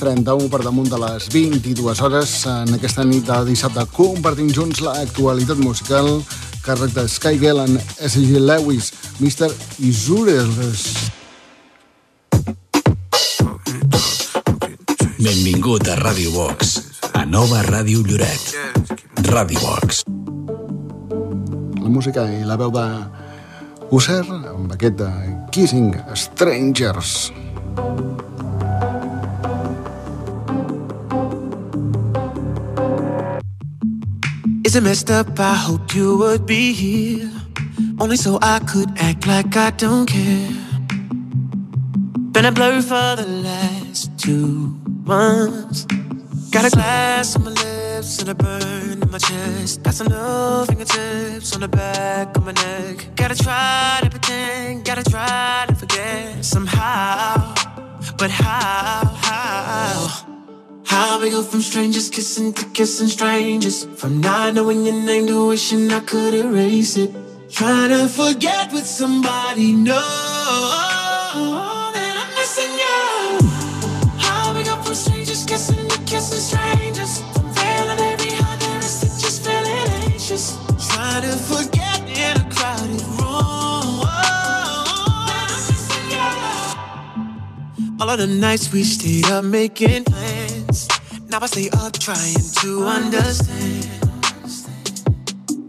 31 per damunt de les 22 hores, en aquesta nit de dissabte, compartim junts l'actualitat musical, càrrec de Sky Gale en S.G. Lewis, Mr. Isures. Benvingut a Ràdio Box, a Nova Ràdio Lloret. Ràdio Box. La música i la veu de Usher, amb aquest de Kissing Strangers. Is it messed up? I hope you would be here. Only so I could act like I don't care. Been a blur for the last two months. Got a glass on my lips and a burn in my chest. Got some fingertips on the back of my neck. Gotta try to pretend, gotta try to forget somehow. But how? How we go from strangers kissing to kissing strangers. From not knowing your name to wishing I could erase it. Trying to forget with somebody, no That I'm missing you. How we go from strangers kissing to kissing strangers. From to just feeling anxious. Trying to forget in a crowded room. That I'm missing you. All of the nights we stayed up making plans. Now I stay up trying to understand.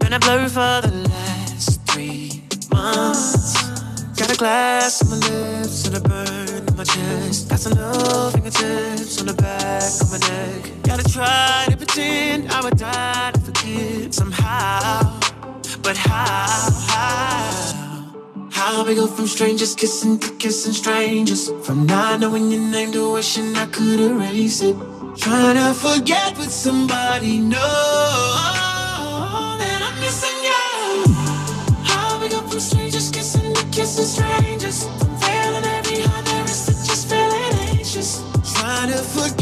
Been a blur for the last three months. Got a glass on my lips and a burn in my chest. Got some new fingertips on the back of my neck. Gotta try to pretend I would die to forget somehow. But how? How? How we go from strangers kissing to kissing strangers From not knowing your name to wishing I could erase it Trying to forget with somebody, no That I'm missing you How we go from strangers kissing to kissing strangers. Feeling every heart there is just feeling anxious. Trying to forget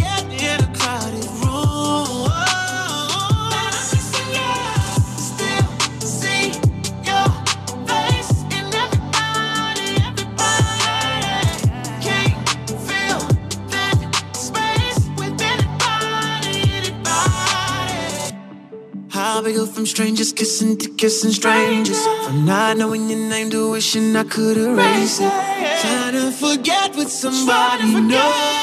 from strangers kissing to kissing strangers, from not knowing your name to wishing I could erase it. Trying to forget with somebody, no.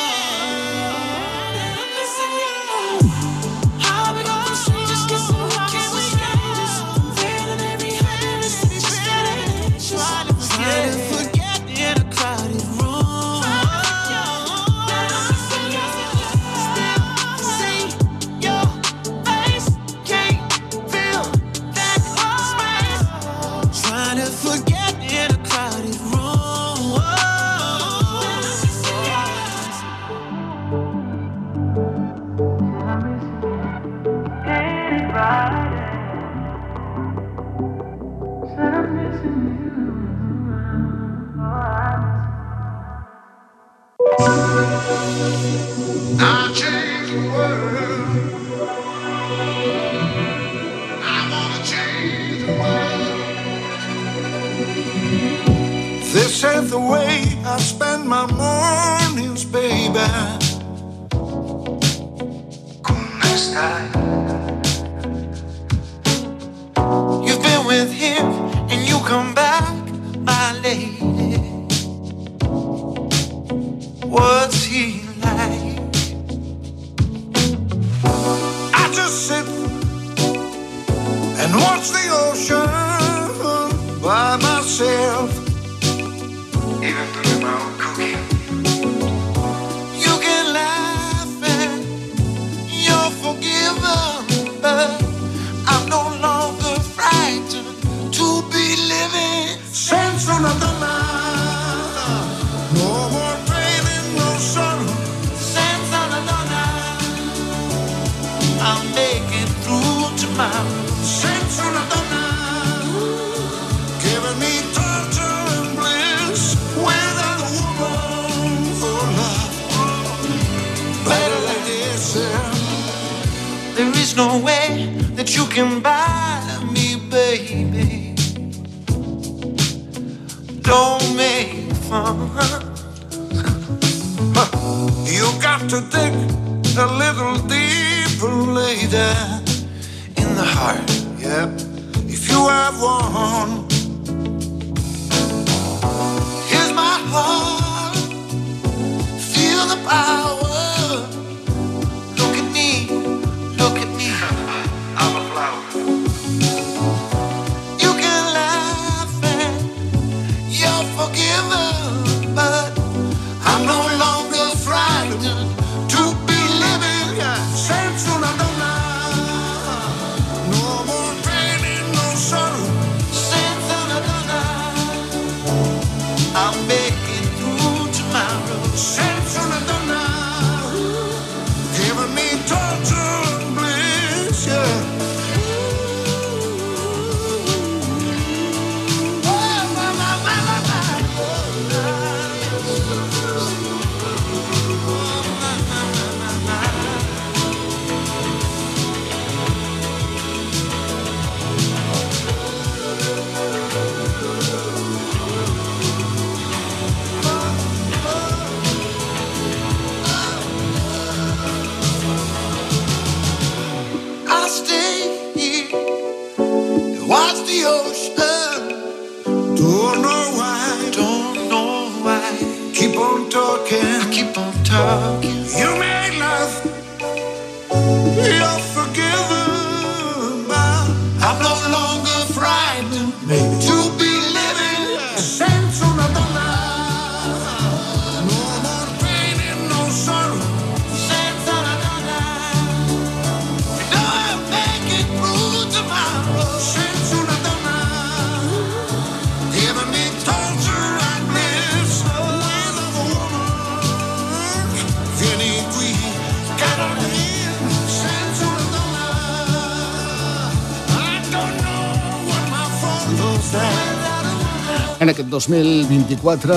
2024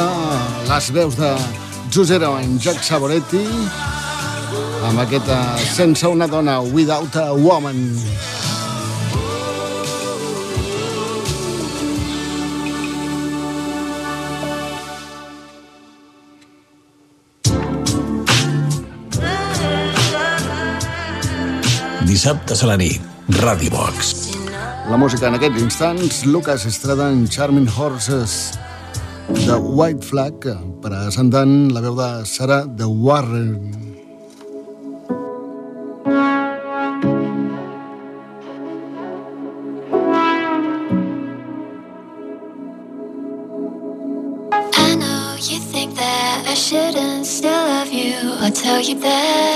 les veus de Josep en Jack Saboretti amb aquesta eh, Sense una dona, Without a Woman. Dissabtes a la nit, Radio Box. La música en aquests instants, Lucas Estrada en Charming Horses de White Flag presentant la veu de Sarah de Warren. I know you think that I shouldn't still love you or tell you that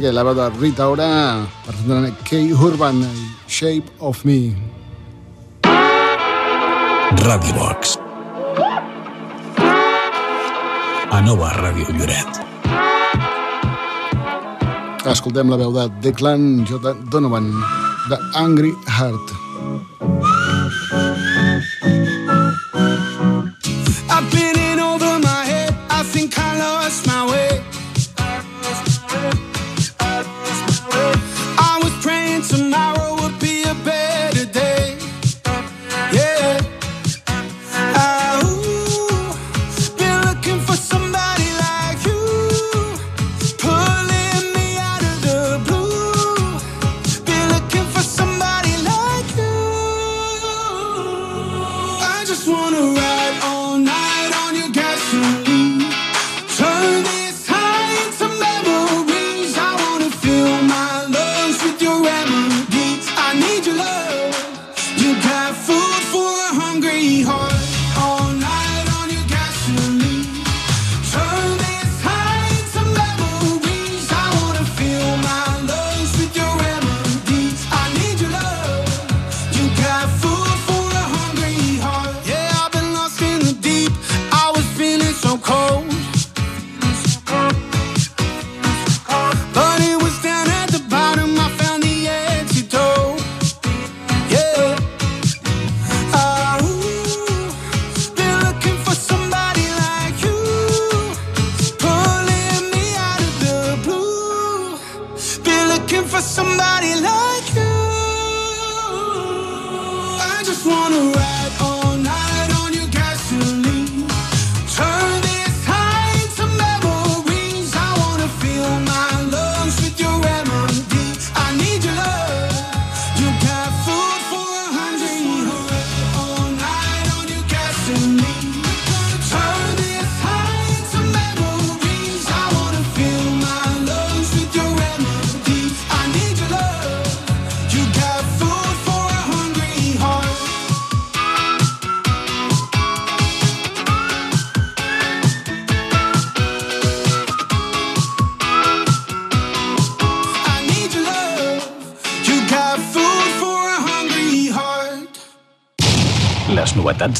música de la banda Rita Ora presentant K-Urban Shape of Me. Radio Box. A Nova Ràdio Lloret. Escoltem la veu de Declan J. Donovan, de Angry Heart.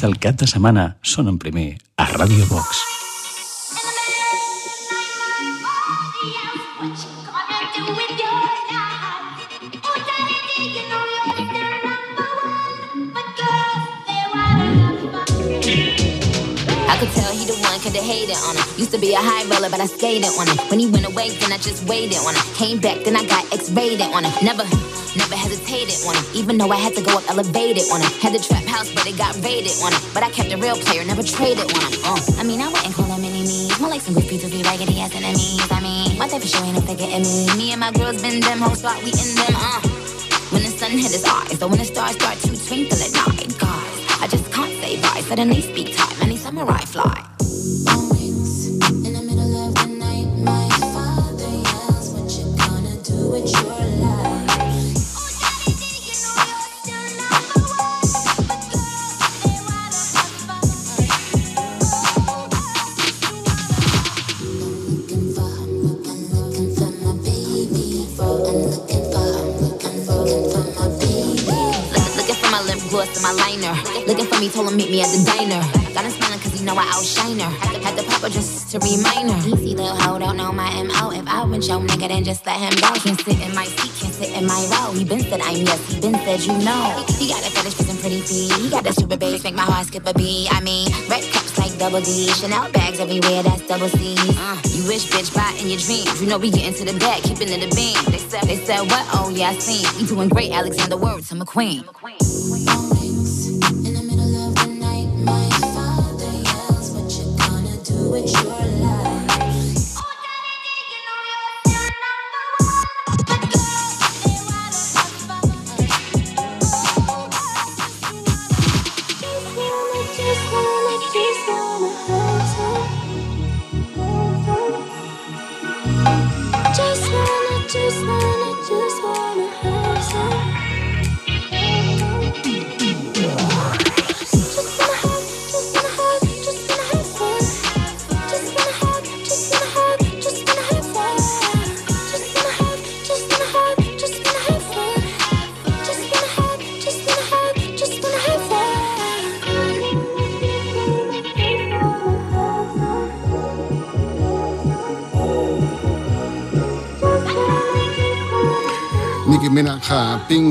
Novetats del cap de setmana són en primer a Radio Box. I could tell he the one, coulda hated on him. Used to be a high roller, but I skated on him. When he went away, then I just waited on him. Came back, then I got X-rated on him. Never, never hesitated on him. Even though I had to go up elevated on him. Had the trap house, but it got raided on him. But I kept a real player, never traded on him. Uh, I mean, I wouldn't call him enemies. More like some goofy be raggedy ass enemies. I mean, my type of show ain't no figure in me. Me and my girls been them, hoes thought we in them. Uh, when the sun hit his eyes, or when the stars start to twinkle at night. God, I just can't say bye. Suddenly speak time, any samurai fly. Told him meet me at the diner. Got him smiling cause he know I outshine her. Had to, pop her just to remind her. Easy little hoe, don't know my MO. If I went your nigga, then just let him go. Can't sit in my seat, can't sit in my row. He been said I'm yes, he been said you know. He got a fetish for pretty feet. He got the stupid bass, make my heart skip a beat. I mean, red cups like double D. Chanel bags everywhere, that's double C's. Uh, you wish, bitch, buy in your dreams. You know we get into the bag, keeping it a beam. They said, they said what? Oh yeah, I seen. We doing great, Alexander Words, I'm a queen. Just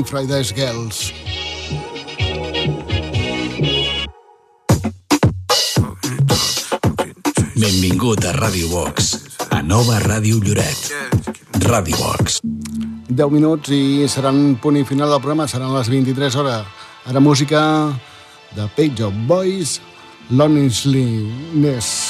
Pink Fridays Girls. Benvingut a Radio Box, a nova Ràdio Lloret. Radio Box. 10 minuts i seran punt i final del programa, seran les 23 hores. Ara música de Page of Boys, Loneliness.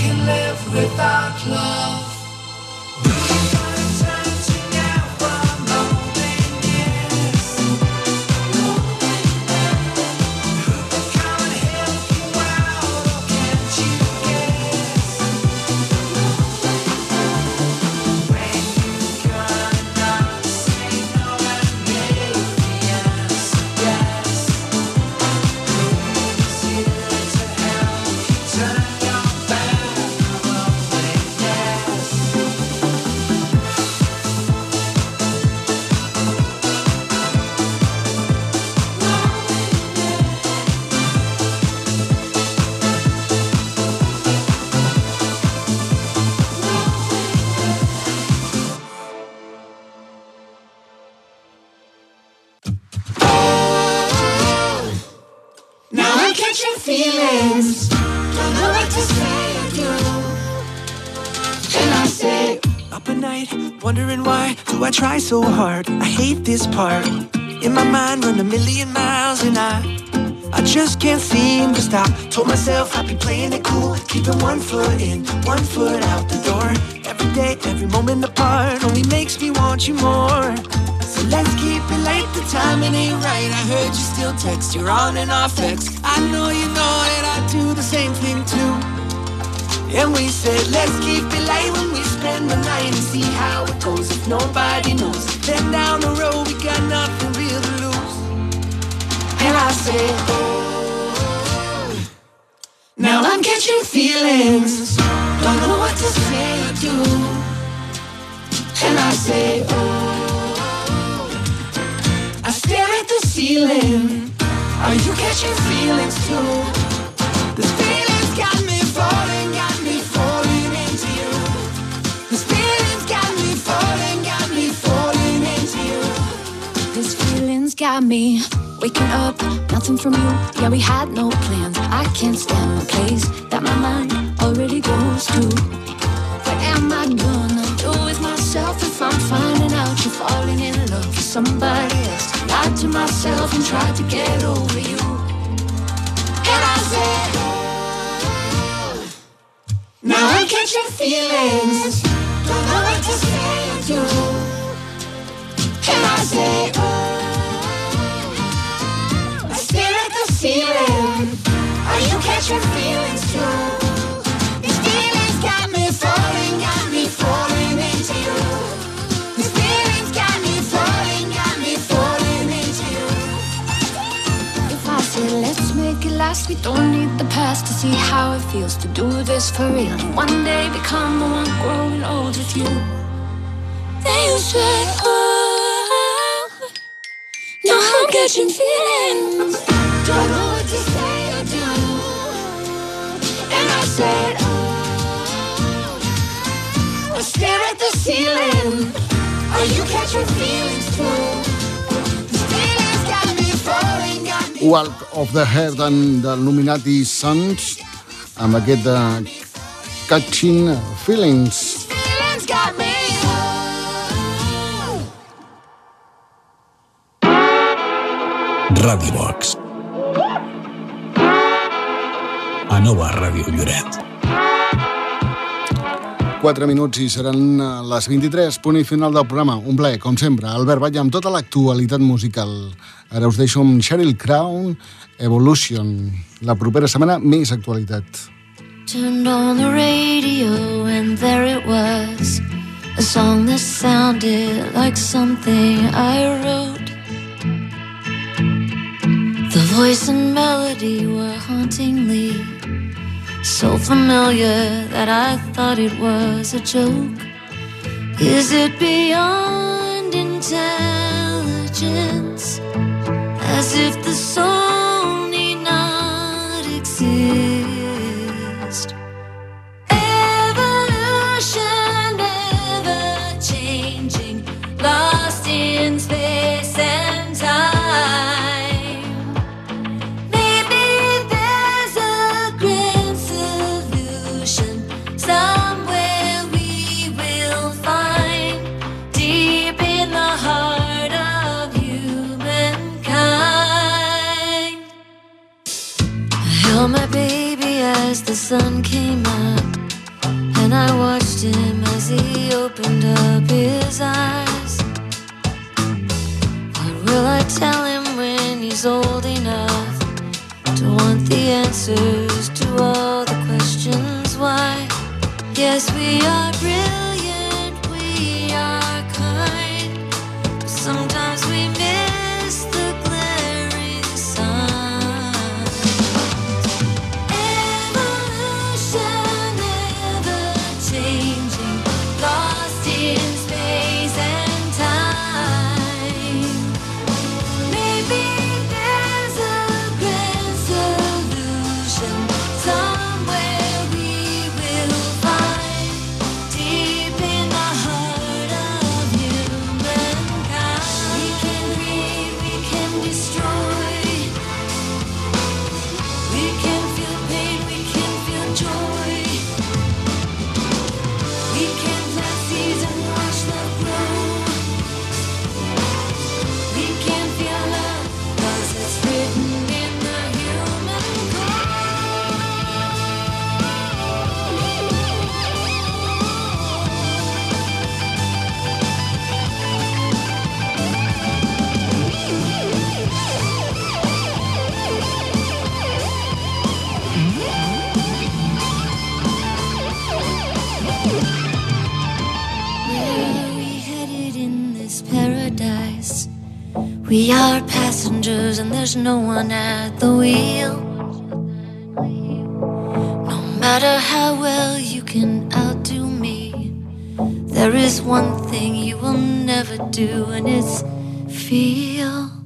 Can live without love. So hard? I hate this part. In my mind, run a million miles, and I, I just can't seem to stop. Told myself I'd be playing it cool, keeping one foot in, one foot out the door. Every day, every moment apart, only makes me want you more. So let's keep it late, the timing ain't right. I heard you still text, you're on and off text. I know you know that I do the same thing too. And we said, let's keep it light when we spend the night and see how it goes if nobody knows. Then down the road, we got nothing real to lose. and I say, oh. Now I'm catching feelings. Don't know what to say or do. And I say, oh. I stare at the ceiling. Are you catching feelings too? Got me waking up, nothing from you. Yeah, we had no plans. I can't stand the place that my mind already goes to. What am I gonna do with myself if I'm finding out you're falling in love with somebody else? Lied to myself and tried to get over you. And I said. Now I'm catching feelings. Don't know what to say do. And I say, oh. Ceiling. Are oh, you catching feelings too? Got me falling, got me falling into you. Got me falling, got me falling into you. If I say let's make it last, we don't need the past to see how it feels to do this for real. And one day become the one growing old with you. Then you say, oh, now I'm catching feelings. Don't know what to say or do. And I said, oh. I stare at the ceiling. Are you feelings too? These feelings got me falling, got me Walk of the Hair del Illuminati Sons amb aquest de Catching Feelings. feelings got me. Ràdio Box. A nova Ràdio Lloret. 4 minuts i seran eh, les 23, punt i final del programa. Un ple, com sempre. Albert Batlle, amb tota l'actualitat musical. Ara us deixo amb Sheryl Crown, Evolution. La propera setmana, més actualitat. Turned on the radio and there it was A song that sounded like something I wrote The voice and melody were hauntingly So familiar that I thought it was a joke. Is it beyond intelligence? As if the soul the sun came up and I watched him as he opened up his eyes. What will I tell him when he's old enough to want the answers to all the questions why? Yes, we are brilliant. We are passengers and there's no one at the wheel. No matter how well you can outdo me, there is one thing you will never do, and it's feel.